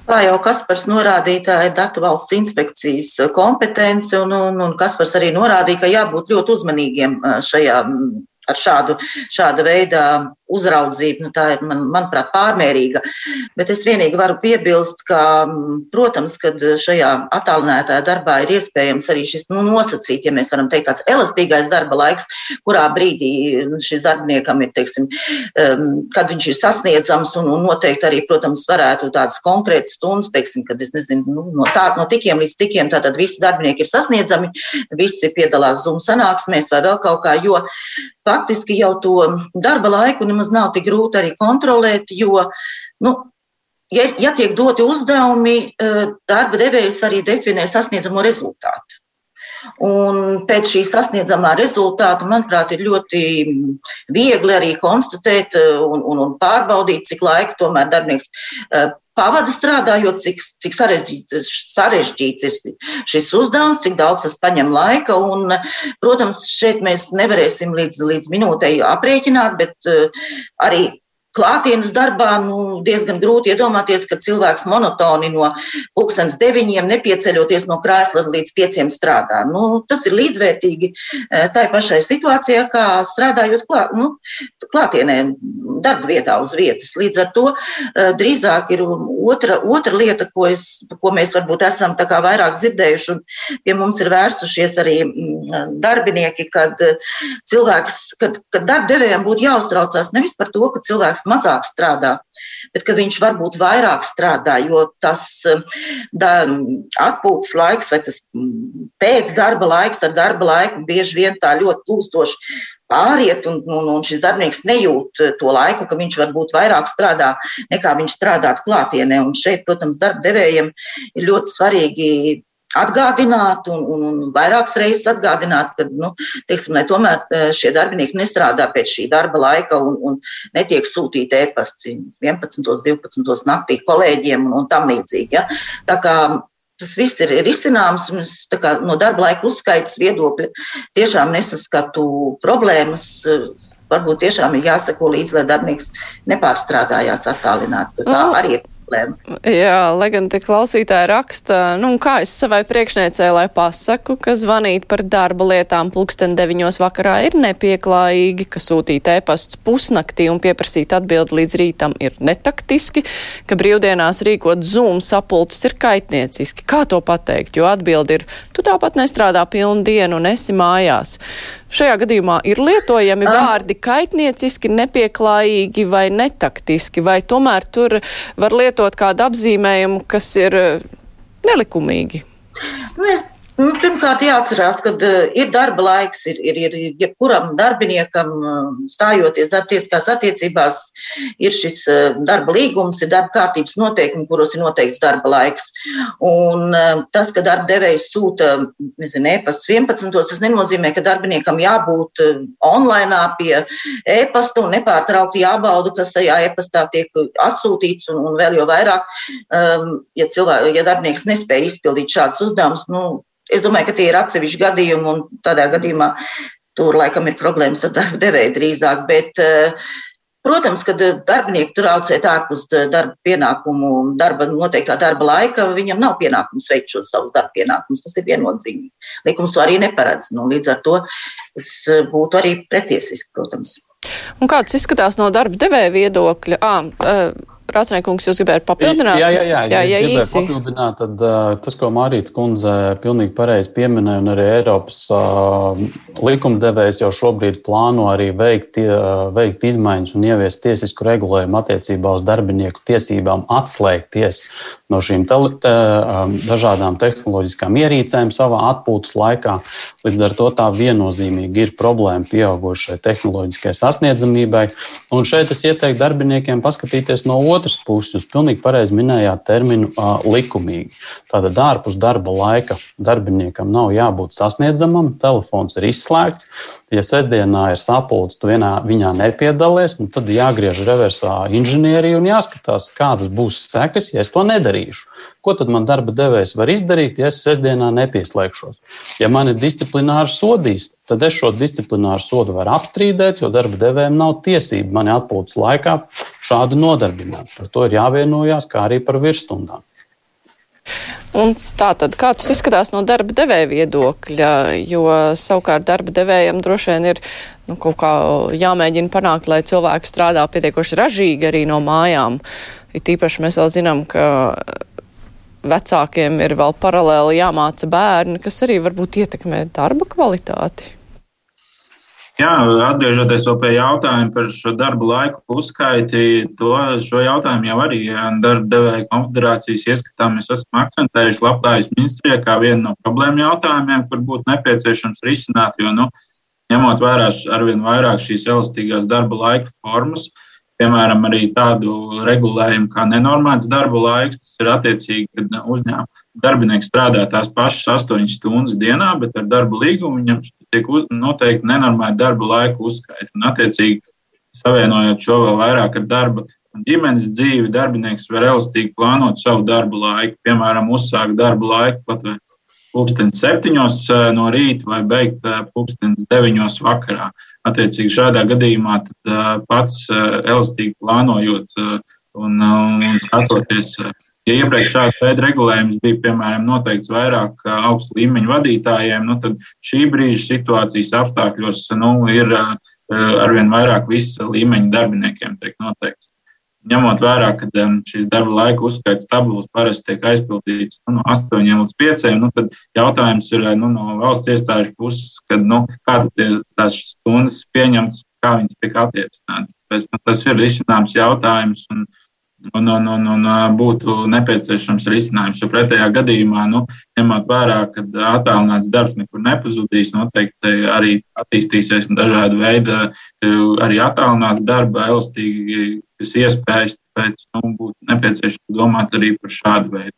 Kā jau Kaspars norādīja, tā ir datu valsts inspekcijas kompetence, un, un, un Kaspars arī norādīja, ka jābūt ļoti uzmanīgiem šajā ar šādu, šāda veida uzraudzība, nu, tā ir, man, manuprāt, pārmērīga. Bet es vienīgi varu piebilst, ka, protams, kad šajā attālinātajā darbā ir iespējams arī šis nu, nosacīt, ja mēs varam teikt, tāds elastīgais darba laiks, kurā brīdī šis darbiniekam ir, teiksim, kad viņš ir sasniedzams un, un noteikti arī, protams, varētu tādas konkrētas stundas, teiksim, kad es nezinu, nu, no, tā, no tikiem līdz tikiem, tātad visi darbinieki ir sasniedzami, visi piedalās Zoom sanāksmēs vai vēl kaut kā, jo faktiski jau to darba laiku nemaz nav tik grūti arī kontrolēt, jo, nu, ja, ja tiek doti uzdevumi, eh, darba devējs arī definē sasniedzamo rezultātu. Un pēc šī sasniedzamā rezultāta, manuprāt, ir ļoti viegli arī konstatēt eh, un, un, un pārbaudīt, cik laika tomēr darbinieks eh, pavada strādājot, cik, cik sarežģīts, sarežģīts ir šis uzdevums, cik daudz tas paņem laika. Un, protams, šeit mēs nevarēsim līdz, līdz minūtei aprēķināt, bet uh, arī klātienes darbā nu, diezgan grūti iedomāties, ka cilvēks monotoni no pulkstens deviņiem nepieceļoties no krēsla līdz pieciem strādā. Nu, tas ir līdzvērtīgi e, tai pašai situācijai, kā strādājot klā, nu, klātienē, darba vietā uz vietas. Līdz ar to e, drīzāk ir otra, otra lieta, ko, es, ko mēs varbūt esam vairāk dzirdējuši, un pie mums ir vērsušies arī mm, darbinieki, kad e, cilvēks, kad, kad darbdevējiem būtu jāuztraucās nevis par to, ka cilvēks cilvēks mazāk strādā, bet ka viņš varbūt vairāk strādā, jo tas um, da, atpūtas laiks vai tas mm, pēcdarba laiks ar darba laiku bieži vien tā ļoti plūstoši pāriet, un, un, un šis darbinieks nejūt to laiku, ka viņš varbūt vairāk strādā nekā viņš strādātu klātienē. Un šeit, protams, darba devējiem ir ļoti svarīgi atgādināt un, un, un vairākas reizes atgādināt, ka nu, teiksim, tomēr e, šie darbinieki nestrādā pēc šī darba laika un, un netiek sūtīti e-pasti 11, 12 naktī kolēģiem un, un tam līdzīgi. Ja? Tā kā tas viss ir risināms, un es kā, no darba laika uzskaitas viedokļa tiešām nesaskatu problēmas. Varbūt tiešām ir jāsako līdzi, lai darbinieks nepārstrādājās attālināti. Tā arī ir problēma. Jā, lai gan te klausītāji raksta, nu, kā es savai priekšniecē, lai pasaku, ka zvanīt par darba lietām pulksten deviņos vakarā ir nepieklājīgi, ka sūtīt ēpasts pusnaktī un pieprasīt atbildi līdz rītam ir netaktiski, ka brīvdienās rīkot zoom sapulces ir kaitnieciski. Kā to pateikt? Jo atbildi ir, tu tāpat nestrādā pilnu dienu un esi mājās. Šajā gadījumā ir lietojami vārdi kaitnieciski, nepieklājīgi vai netaktiski, vai tomēr tur var lietot kādu apzīmējumu, kas ir eh, nelikumīgi? Nu, es Nu, pirmkārt, jāatcerās, ka uh, ir darba laiks, ir, ir, ir jebkuram darbiniekam, uh, stājoties darbtieskās attiecībās, ir šis uh, darba līgums, ir darba kārtības noteikumi, kuros ir noteikts darba laiks. Un tas, ka darba devējs sūta, e-pasts 11. tas nenozīmē, ka darbiniekam jābūt online pie e-pasta un nepārtraukti jābauda, kas tajā e-pastā tiek atsūtīts, un, un vēl jau vairāk, ja, cilvē, ja darbinieks nespēja izpildīt šādus uzdevumus, nu, Es domāju, ka tie ir atsevišķi gadījumi, un tādā gadījumā tur laikam ir problēmas ar darba devēju drīzāk. Bet, eh, Protams, kad darbinieki traucēt ārpus eh, darba pienākumu, darba noteiktā darba laika, viņam nav pienākums veikt šos savus darba pienākumus. Tas ir viennozīmīgi. Likums to arī neparedz. Nu, līdz ar to tas eh, būtu arī pretiesiski, protams. Un kāds izskatās no darba devēja viedokļa? À, Rācniekungs, jūs gribējāt papildināt? Jā, jā, jā. jā, jā ja īsi. Papildināt, tad uh, tas, ko Mārīts kundze pilnīgi pareizi pieminēja, un arī Eiropas uh, likumdevējs jau šobrīd plāno arī veikt, uh, veikt izmaiņas un ieviest tiesisku regulējumu attiecībā uz darbinieku tiesībām atslēgties no šīm te, te, dažādām tehnoloģiskām ierīcēm savā atpūtas laikā. Līdz ar to tā viennozīmīgi ir problēma pieaugušai tehnoloģiskai sasniedzamībai. Un šeit es ieteiktu darbiniekiem paskatīties no otras puses. Jūs pilnīgi pareizi minējāt terminu uh, likumīgi. Tātad ārpus darba laika darbiniekam nav jābūt sasniedzamam, telefons ir izslēgts. Ja sestdienā ir sapulce, tu vienā, viņā nepiedalies, nu tad jāgriež reversā inženierija un jāskatās, kādas būs sekas, ja es to nedarīšu. Ko tad man darba devējs var izdarīt, ja es sestdienā nepieslēgšos? Ja man ir disciplinārs sodīs, tad es šo disciplināru sodu varu apstrīdēt, jo darba devējiem nav tiesība mani atpūtas laikā šādi nodarbināt. Par to ir jāvienojās, kā arī par virsstundām. Un tā tad, kā tas izskatās no darba devēja viedokļa, jo savukārt darba devējiem droši vien ir nu, kaut kā jāmēģina panākt, lai cilvēki strādā pietiekoši ražīgi arī no mājām. It īpaši mēs vēl zinām, ka vecākiem ir vēl paralēli jāmāca bērni, kas arī varbūt ietekmē darba kvalitāti. Jā, atgriežoties pie jautājuma par šo darbu laiku uzskaiti, to šo jautājumu jau arī darba devēja konfederācijas ieskatā mēs esam akcentējuši labklājības ministrijā kā vienu no problēmu jautājumiem, kur būtu nepieciešams risināt, jo, nu, ņemot vērā arvien vairāk šīs elastīgās darba laika formas, uh, piemēram, arī tādu regulējumu kā nenormāls darba laiks. Tas ir attiecīgi, kad uzņēmuma darbinieks strādā tās pašas 8 stundas dienā, bet ar darba līgumu viņam tiek noteikti nenormāla darba laika uzskaita. Un, attiecīgi, savienojot šo vēl vairāk ar darba un ģimenes dzīvi, darbinieks var elastīgi plānot savu darbu laiku, piemēram, uzsākt darbu laiku pat vai pulkstenis septiņos eh, no rīta vai beigt eh, pulkstenis deviņos vakarā. Attiecīgi šādā gadījumā tad, pats elastīgi plānojot un, un skatoties. Ja iepriekš šāda veida regulējums bija piemēram noteikts vairāk augstu līmeņu vadītājiem, nu, tad šī brīža situācijas apstākļos nu, ir arvien vairāk visa līmeņa darbiniekiem noteikts ņemot vērā, ka šīs darba laika uzskaits tabulas parasti tiek aizpildīts nu, no 8 līdz 5, nu, tad jautājums ir nu, no valsts iestāžu puses, kad, nu, kā tie, tās stundas pieņemts, kā viņas tiek attiecināts. Pēc, nu, tas ir risināms jautājums. Un, un, un, un, un būtu nepieciešams risinājums. Jo pretējā gadījumā, nu, ņemot vērā, ka attālināts darbs nekur nepazudīs, noteikti arī attīstīsies dažādi veidi, arī attālināta darba, elastīgas iespējas. Tāpēc nu, būtu nepieciešams domāt arī par šādu veidu.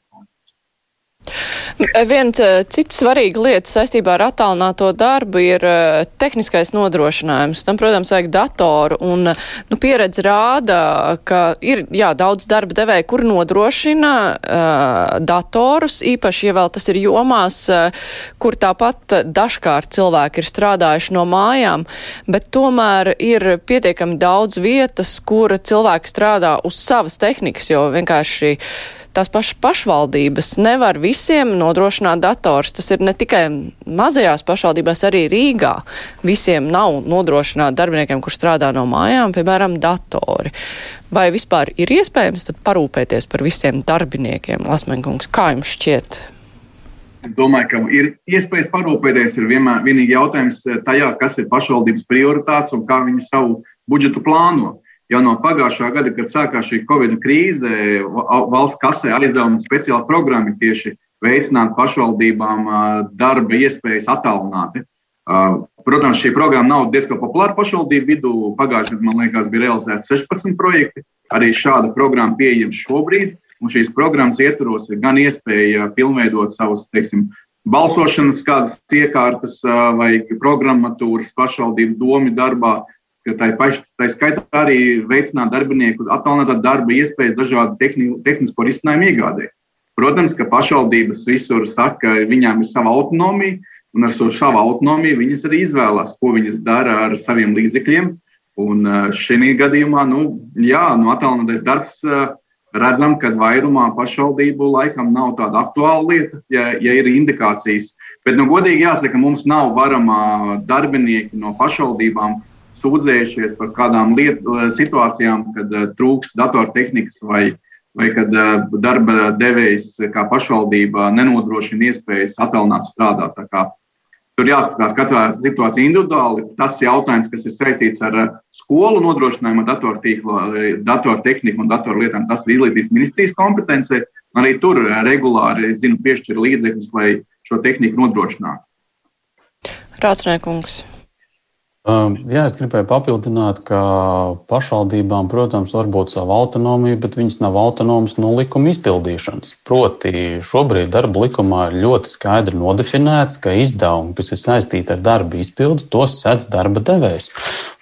Viens eh, cits svarīga lieta saistībā ar attālināto darbu ir eh, tehniskais nodrošinājums. Tam, protams, vajag datoru, un nu, pieredze rāda, ka ir jā, daudz darba devēja, kur nodrošina uh, datorus, īpaši, ja vēl tas ir jomās, uh, kur tāpat dažkārt cilvēki ir strādājuši no mājām, bet tomēr ir pietiekami daudz vietas, kur cilvēki strādā uz savas tehnikas, jo vienkārši tās pašas pašvaldības nevar visiem nodrošināt dators. Tas ir ne tikai mazajās pašvaldībās, arī Rīgā. Visiem nav nodrošināt darbiniekiem, kur strādā no mājām, piemēram, datori. Vai vispār ir iespējams parūpēties par visiem darbiniekiem? Lasmenkungs, kā jums šķiet? Es domāju, ka ir iespējas parūpēties. Ir vienmēr vienīgi jautājums tajā, kas ir pašvaldības prioritātes un kā viņi savu budžetu plāno. Jau no pagājušā gada, kad sākās šī Covid krīze, valsts kasē aizdevuma speciāla programma tieši veicināt pašvaldībām darba iespējas attālināti. Protams, šī programma nav diezgan populāra pašvaldību vidū. Pagājušajā gadā, man liekas, bija realizēti 16 projekti. Arī šāda programma pieejama šobrīd. Un šīs programmas ietvaros ir gan iespēja pilnveidot savus, teiksim, balsošanas kādas iekārtas vai programmatūras pašvaldību domu darbā, ka tā pašā tā skaitā arī veicināt darbinieku attālinātā darba iespējas dažādu tehni, tehnisko risinājumu iegādē. Protams, ka pašvaldības visur saka, ka viņām ir sava autonomija, un ar šo savu autonomiju viņas arī izvēlās, ko viņas dara ar saviem līdzekļiem. Un šī gadījumā, nu, jā, no attālinātais darbs redzam, ka vairumā pašvaldību laikam nav tāda aktuāla lieta, ja, ja ir indikācijas. Bet, nu, godīgi jāsaka, mums nav varamā darbinieki no pašvaldībām, sūdzējušies par kādām liet, eh, situācijām, kad eh, trūkst datortehnikas vai, vai kad eh, darba devējs kā pašvaldība nenodrošina iespējas attālināt strādāt. Tur jāskatās katrā situācijā individuāli. Tas ir jautājums, kas ir saistīts ar skolu nodrošinājumu, datortehniku un datorlietām. Tas ir izglītības ministrijas kompetencē. Arī tur regulāri, es zinu, piešķir līdzekļus, lai šo tehniku nodrošinātu. Rācnēkungs. Um, jā, es gribēju papildināt, ka pašvaldībām, protams, var būt sava autonomija, bet viņas nav autonomas no likuma izpildīšanas. Proti, šobrīd darba likumā ir ļoti skaidri nodefinēts, ka izdevumi, kas ir saistīti ar darba izpildi, tos sedz darba devējs.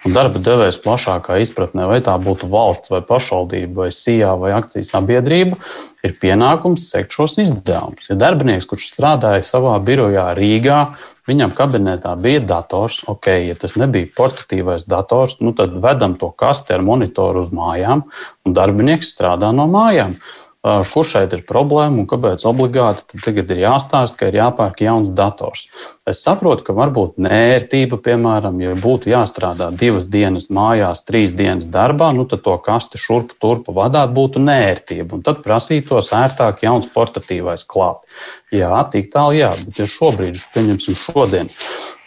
Un darba devējs plašākā izpratnē, vai tā būtu valsts, vai pašvaldība, vai SIA vai akcijas sabiedrība, ir pienākums sekt šos izdevumus. Ja darbinieks, kurš strādāja savā birojā Rīgā, Viņam kabinetā bija dators, ok, ja tas nebija portatīvais dators, nu tad vedam to kasti ar monitoru uz mājām, un darbinieks strādā no mājām. Kur šeit ir problēma un kāpēc obligāti tagad ir jāstāsta, ka ir jāpērk jauns dators? Es saprotu, ka varbūt nērtība, piemēram, ja būtu jāstrādā divas dienas mājās, trīs dienas darbā, nu tad to kasti šurpu turpu vadāt būtu nērtība. Un tad prasītos ērtāk jauns portatīvais klāt. Jā, tik tālu, jā, bet ja šobrīd, pieņemsim šodien,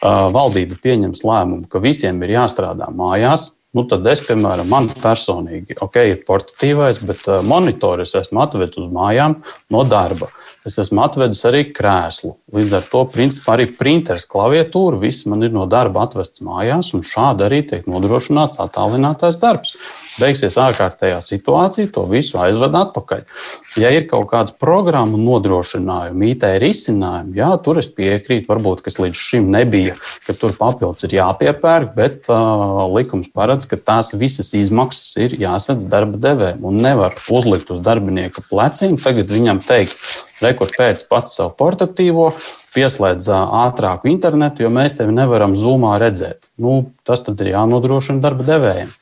valdība pieņems lēmumu, ka visiem ir jāstrādā mājās, Nu, tad es, piemēram, man personīgi, ok, ir portatīvais, bet uh, monitoru es esmu atvedis uz mājām no darba. Es esmu atvedis arī krēslu. Līdz ar to, principā, arī printers, klaviatūra, viss man ir no darba atvests mājās, un šādi arī tiek nodrošināts attālinātais darbs beigsies ārkārtējā situācija, to visu aizved atpakaļ. Ja ir kaut kāds programmu nodrošinājumi, IT risinājumi, jā, tur es piekrītu, varbūt, kas līdz šim nebija, ka tur papildus ir jāpiepērk, bet uh, likums paredz, ka tās visas izmaksas ir jāsadz darba devējiem un nevar uzlikt uz darbinieka pleciem. Tagad viņam teikt, rekord pēc pats savu portatīvo, pieslēdz ātrāku internetu, jo mēs tevi nevaram zumā redzēt. Nu, tas tad ir jānodrošina darba devējiem.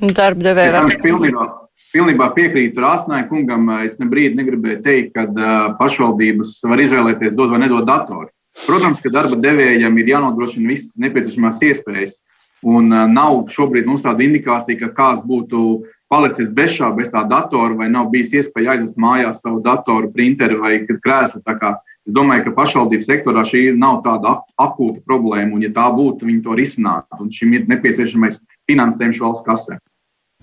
Darba devēja. Ja, pilnībā, pilnībā piekrītu Rāsnai kungam. Es ne brīdi negribēju teikt, ka pašvaldības var izvēlēties dot vai nedot datoru. Protams, ka darba devējam ir jānodrošina visas nepieciešamās iespējas. Un nav šobrīd mums tāda indikācija, ka kāds būtu palicis bez šā, bez tā datora, vai nav bijis iespēja aizvest mājās savu datoru, printeri vai krēslu. Es domāju, ka pašvaldības sektorā šī nav tāda akūta problēma, un, ja tā būtu, viņi to risinātu. Un šim ir nepieciešamais finansējums valsts kasē.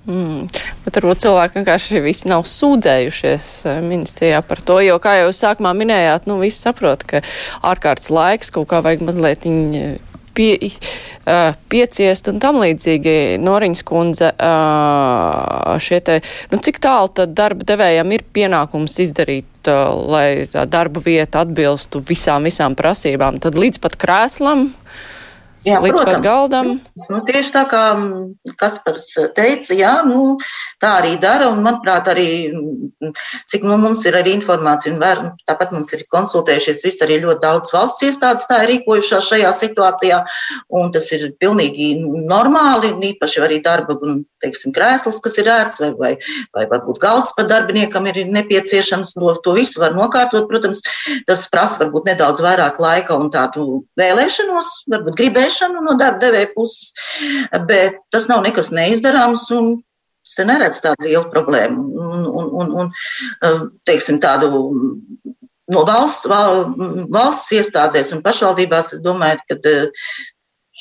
Mm, bet varbūt cilvēki vienkārši visi nav sūdzējušies eh, ministrijā par to, jo, kā jau sākumā minējāt, nu visi saprot, ka ārkārtas laiks kaut kā vajag mazliet eh, pie, uh, pieciest un tam līdzīgi. Noriņas kundze, uh, šie te, nu cik tālu tad darba devējam ir pienākums izdarīt lai tā darba vieta atbilstu visām, visām prasībām, tad līdz pat krēslam Jā, līdz protams, pat galdam. Nu, tieši tā kā Kaspars teica, jā, nu, tā arī dara. Un, manuprāt, arī mm, cik nu, mums ir arī informācija, un vēr, tāpat mums ir konsultējušies visi arī ļoti daudz valsts iestādes, tā ir rīkojušās šajā situācijā. Un tas ir pilnīgi normāli, īpaši arī darba, teiksim, krēsls, kas ir ērts, vai, vai, vai varbūt galds par darbiniekam ir nepieciešams. No, to visu var nokārtot. Protams, tas prasa varbūt nedaudz vairāk laika un tādu vēlēšanos, varbūt gribēšanu meklēšanu no darba devēja puses, bet tas nav nekas neizdarāms. Es te neredzu tādu lielu problēmu. Un, un, un, un eh, teiksim, tādu no valsts, val, valsts iestādēs un pašvaldībās, es domāju, ka eh,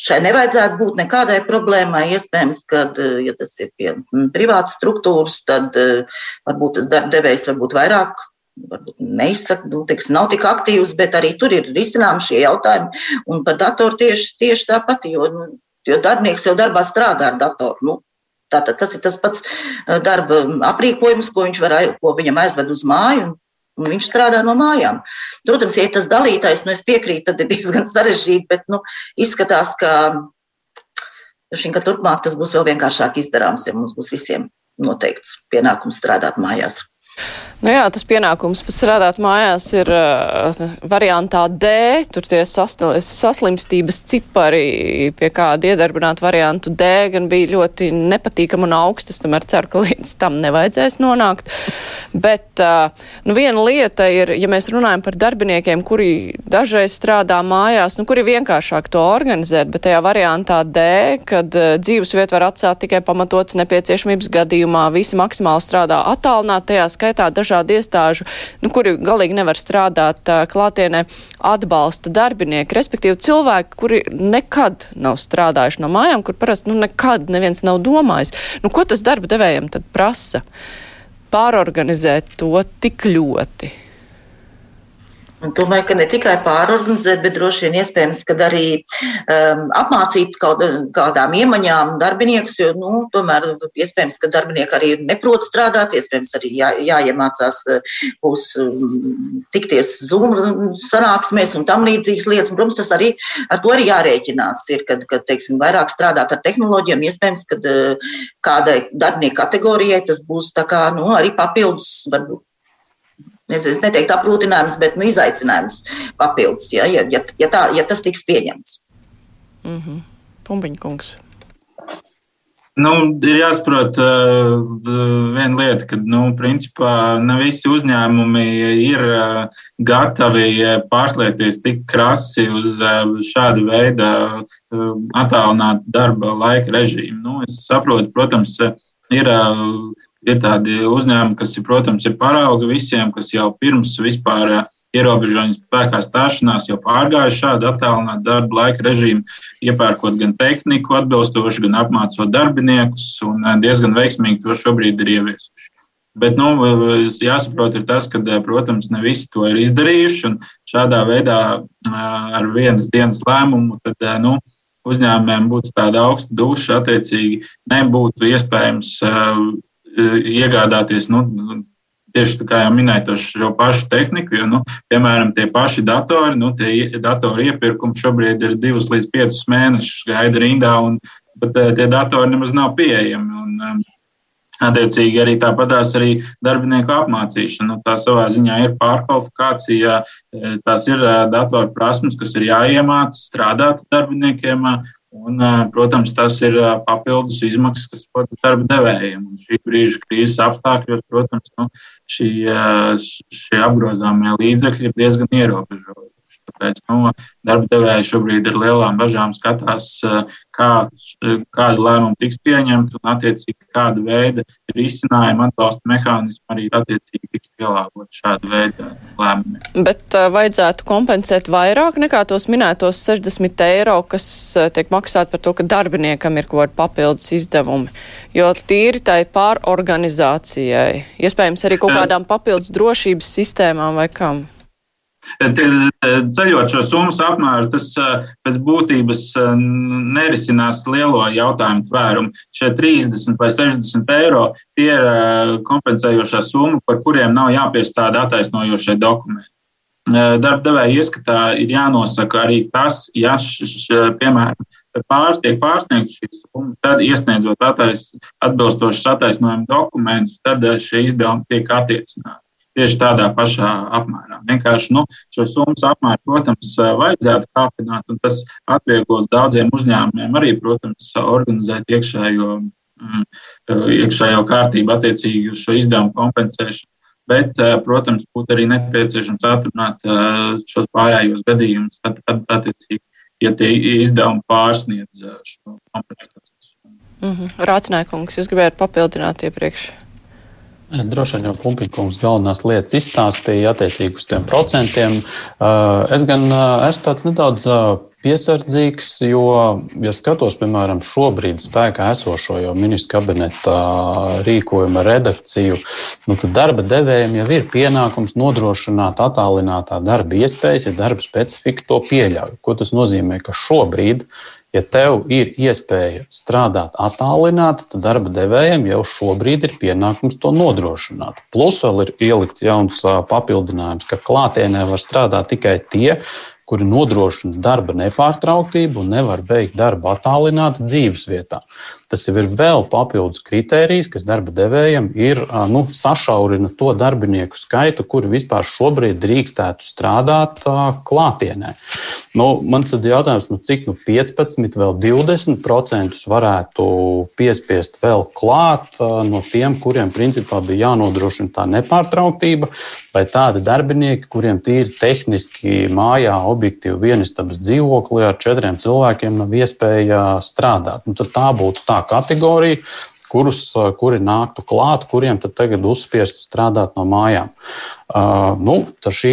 šai nevajadzētu būt nekādai problēmai. Iespējams, ka, eh, ja tas ir pie privātas struktūras, tad varbūt tas darba devējs varbūt vairāk neizsaka, nu, teiks, nav tik aktīvs, bet arī tur ir risināmi šie jautājumi. Un par datoru tieši, tieši tāpat, jo, nu, jo darbinieks jau darbā strādā ar datoru. Nu, Tātad tas ir tas pats eh, darba aprīkojums, ko, var, ko viņam aizved uz māju. Un, un viņš strādā no mājām. Protams, ja tas dalītājs, nu es piekrītu, tad ir diezgan sarežģīti, bet nu, izskatās, ka, šim, ka turpmāk tas būs vēl vienkāršāk izdarāms, ja mums būs visiem noteikts pienākums strādāt mājās. Nu jā, tas pienākums strādāt mājās ir uh, variantā D. Tur tie saslimstības cipari, pie kāda iedarbināt variantu D, gan bija ļoti nepatīkami un augstas. Tomēr ceru, ka līdz tam nevajadzēs nonākt. Bet uh, nu viena lieta ir, ja mēs runājam par darbiniekiem, kuri dažreiz strādā mājās, nu, kuri vienkāršāk to organizēt, bet tajā variantā D, kad uh, dzīves vietu var atstāt tikai pamatots nepieciešamības gadījumā, visi maksimāli strādā attālināt, tajā skaitā daži dažādu iestāžu, nu, kuri galīgi nevar strādāt klātienē, atbalsta darbinieki, respektīvi cilvēki, kuri nekad nav strādājuši no mājām, kur parasti nu, nekad neviens nav domājis. Nu, ko tas darba devējiem tad prasa? Pārorganizēt to tik ļoti. Un domāju, ka ne tikai pārorganizēt, bet droši vien iespējams, ka arī um, apmācīt kaut kādām iemaņām darbiniekus, jo, nu, tomēr iespējams, ka darbinieki arī neprot strādāt, iespējams, arī jā, jāiemācās būs um, tikties Zoom sanāksmēs un tam līdzīgas lietas. Un, protams, tas arī ar to arī jārēķinās, ir, kad, kad teiksim, vairāk strādāt ar tehnoloģiem, iespējams, ka uh, kādai darbinieku kategorijai tas būs kā, nu, arī papildus, varbūt Es, es neteiktu apgrūtinājums, bet nu, izaicinājums papildus, ja, ja, ja, ja, tā, ja tas tiks pieņemts. Mm -hmm. Pumpiņkungs. Nu, ir jāsaprot uh, viena lieta, ka nu, principā ne visi uzņēmumi ir uh, gatavi pārslēgties tik krasi uz uh, šādu veidu uh, attālinātu darba laika režīmu. Nu, es saprotu, protams, ir uh, Ir tādi uzņēmumi, kas, ir, protams, ir parauga visiem, kas jau pirms vispār eh, ierobežojumu spēkā stāšanās jau pārgāja šādu attālinātu darba laika režīmu, iepērkot gan tehniku atbilstoši, gan apmācot darbiniekus, un eh, diezgan veiksmīgi to šobrīd ir ieviesuši. Bet nu, jāsaprot, ir tas, ka, eh, protams, ne visi to ir izdarījuši. Un šādā veidā ar vienas dienas lēmumu tad, nu, uzņēmumiem būtu tāda augsta duša, attiecīgi nebūtu iespējams iegādāties nu, tieši tā kā jau minēju, šo pašu tehniku. Jo, nu, piemēram, tie paši datori, nu, tie datori iepirkumi šobrīd ir divus līdz piecus mēnešus gaida rindā, un pat tie datori nemaz nav pieejami. Un, Attiecīgi arī tāpatās arī darbinieku apmācīšana. Nu, tā savā ziņā ir pārkvalifikācija, tās ir datoru prasmes, kas ir jāiemāca strādāt darbiniekiem, Un, protams, tas ir papildus izmaksas, kas rodas darba devējiem. Un šī brīža krīzes apstākļos, protams, nu, šī, šie apgrozāmie līdzekļi ir diezgan ierobežoti. Tāpēc nu, darba devēji šobrīd ar lielām bažām skatās, kā, kāda lēmuma tiks pieņemta un, attiecīgi, kāda veida risinājuma atbalsta mehānismu arī attiecīgi tiks pielāgot šādu veidu lēmumiem. Bet uh, vajadzētu kompensēt vairāk nekā tos minētos 60 eiro, kas tiek maksāt par to, ka darbiniekam ir kaut kādi papildus izdevumi. Jo tīri tai pārorganizācijai, iespējams arī kaut kādām papildus drošības sistēmām vai kam. Ceļot šo summas apmēru, tas pēc būtības nerisinās lielo jautājumu tvērumu. Šie 30 vai 60 eiro tie ir kompensējošā summa, par kuriem nav jāpiestāda attaisnojošie dokumenti. Darbdevēja ieskatā ir jānosaka arī tas, ja, piemēram, pār, tiek pārsniegta šī summa, tad iesniedzot attais, atbilstošus attaisnojumu dokumentus, tad šie izdevumi tiek attiecināti tieši tādā pašā apmērā. Vienkārši nu, šo summas apmēru, protams, vajadzētu kāpināt, un tas atvieglot daudziem uzņēmumiem arī, protams, organizēt iekšējo, mm, iekšējo kārtību attiecīgi uz šo izdevumu kompensēšanu. Bet, protams, būtu arī nepieciešams atrunāt šos pārējos gadījumus, attiecīgi, ja tie izdevumi pārsniedz šo kompensāciju. Mm -hmm. Rācinājums, jūs gribējāt papildināt iepriekš? Droši vien jau Pumpiņkungs galvenās lietas izstāstīja attiecīgi uz tiem procentiem. Es gan esmu tāds nedaudz piesardzīgs, jo, ja skatos, piemēram, šobrīd spēkā esošo jau ministru kabineta rīkojuma redakciju, nu, tad darba devējiem jau ir pienākums nodrošināt attālinātā darba iespējas, ja darba specifika to pieļauj. Ko tas nozīmē? Ka šobrīd Ja tev ir iespēja strādāt attālināti, tad darba devējiem jau šobrīd ir pienākums to nodrošināt. Plus vēl ir ielikts jauns papildinājums, ka klātienē var strādāt tikai tie, kuri nodrošina darba nepārtrauktību un nevar beigt darbu attālināti dzīves vietā. Tas jau ir vēl papildus kritērijs, kas darba devējiem ir nu, sašaurina to darbinieku skaitu, kuri vispār šobrīd drīkstētu strādāt klātienē. Nu, man tad jautājums, nu, cik nu 15, vēl 20% varētu piespiest vēl klāt no tiem, kuriem principā bija jānodrošina tā nepārtrauktība, vai tādi darbinieki, kuriem tīri tehniski mājā objektīvi vienistabas dzīvoklī ar četriem cilvēkiem nav iespēja strādāt. Nu, tā būtu tā kategorija, kurus, kuri nāktu klāt, kuriem tad tagad uzspiest strādāt no mājām. Nu, šī,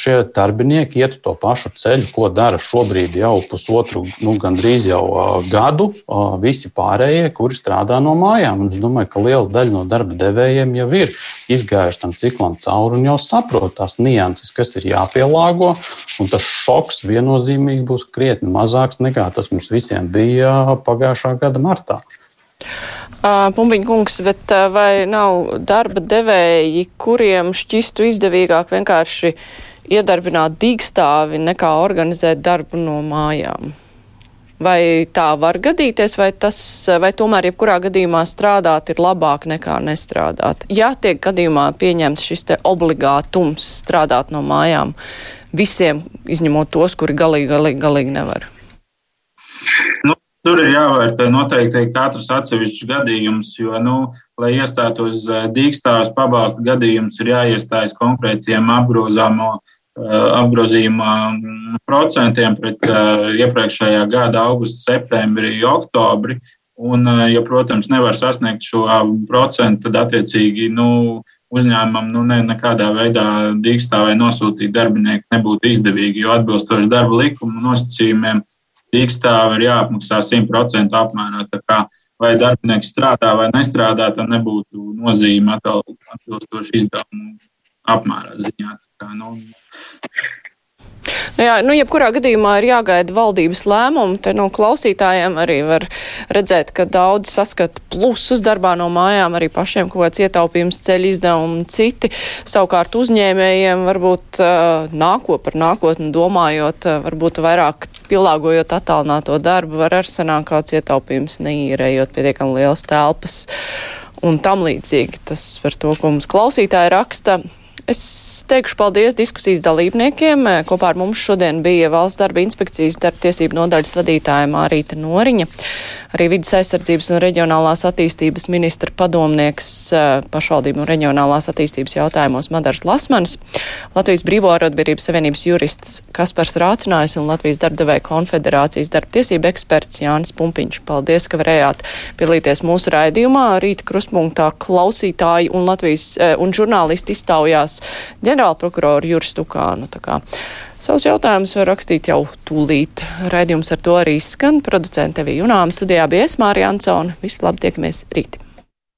šie darbinieki iet to pašu ceļu, ko dara šobrīd jau pusotru, nu, gandrīz jau gadu, visi pārējie, kuri strādā no mājām. Un es domāju, ka liela daļa no darba devējiem jau ir izgājuši tam ciklam cauri un jau saprot tās nianses, kas ir jāpielāgo. Un tas šoks viennozīmīgi būs krietni mazāks nekā tas mums visiem bija pagājušā gada martā. Pumpiņa kungs, bet vai nav darba devēji, kuriem šķistu izdevīgāk vienkārši iedarbināt dīkstāvi nekā organizēt darbu no mājām? Vai tā var gadīties, vai, tas, vai tomēr jebkurā gadījumā strādāt ir labāk nekā nestrādāt? Ja tiek gadījumā pieņemts šis te obligātums strādāt no mājām visiem, izņemot tos, kuri galīgi, galīgi, galīgi nevar. Nu, Tur ir jāvērtē noteikti katrs atsevišķs gadījums, jo, nu, lai iestātos eh, dīkstāvs pabalsta gadījums, ir jāiestājas konkrētiem apgrozāmo eh, apgrozījuma mm, procentiem pret uh, iepriekšējā gada augustu, septembrī, oktobri. Un, ja, protams, nevar sasniegt šo procentu, tad attiecīgi nu, uzņēmumam nu, ne, nekādā veidā dīkstāvai nosūtīt darbinieku nebūtu izdevīgi, jo atbilstoši darba likuma nosacījumiem dīkstāve ir jāapmaksā 100% apmērā. Kā, vai darbinieks strādā vai nestrādā, tam nebūtu nozīme atbilstoši izdevumu apmērā ziņā. Kā, nu, Nu jā, nu, jebkurā gadījumā ir jāgaida valdības lēmumu. Te no klausītājiem arī var redzēt, ka daudz saskata plusus darbā no mājām, arī pašiem kaut kāds ietaupījums, ceļu izdevumi, citi. Savukārt uzņēmējiem varbūt uh, nāko par nākotni domājot, uh, varbūt vairāk pielāgojot attālināto darbu, var ar sanāk kāds ietaupījums neīrējot pietiekami lielas telpas un tam līdzīgi. Tas par to, ko mums klausītāji raksta. Es teikšu paldies diskusijas dalībniekiem. Kopā ar mums šodien bija Valsts darba inspekcijas darba tiesību nodaļas vadītāja Mārīta Noriņa, arī vidas aizsardzības un reģionālās attīstības ministra padomnieks eh, pašvaldību un reģionālās attīstības jautājumos Madars Lasmanis, Latvijas Brīvo arotbiedrības savienības jurists Kaspars Rācinājs un Latvijas darbdevēja konfederācijas darba tiesība eksperts Jānis Pumpiņš. Paldies, ka varējāt piedalīties mūsu raidījumā. Rīta krustpunktā klausītāji un Latvijas eh, un žurnālisti iztaujās Savienības ģenerālprokuroru Juris Stukānu. Savus jautājumus var rakstīt jau tūlīt. Raidījums ar to arī skan. Producente Evija Junāma studijā bija Esmārija Ansona. Visu labi, tiekamies rīt!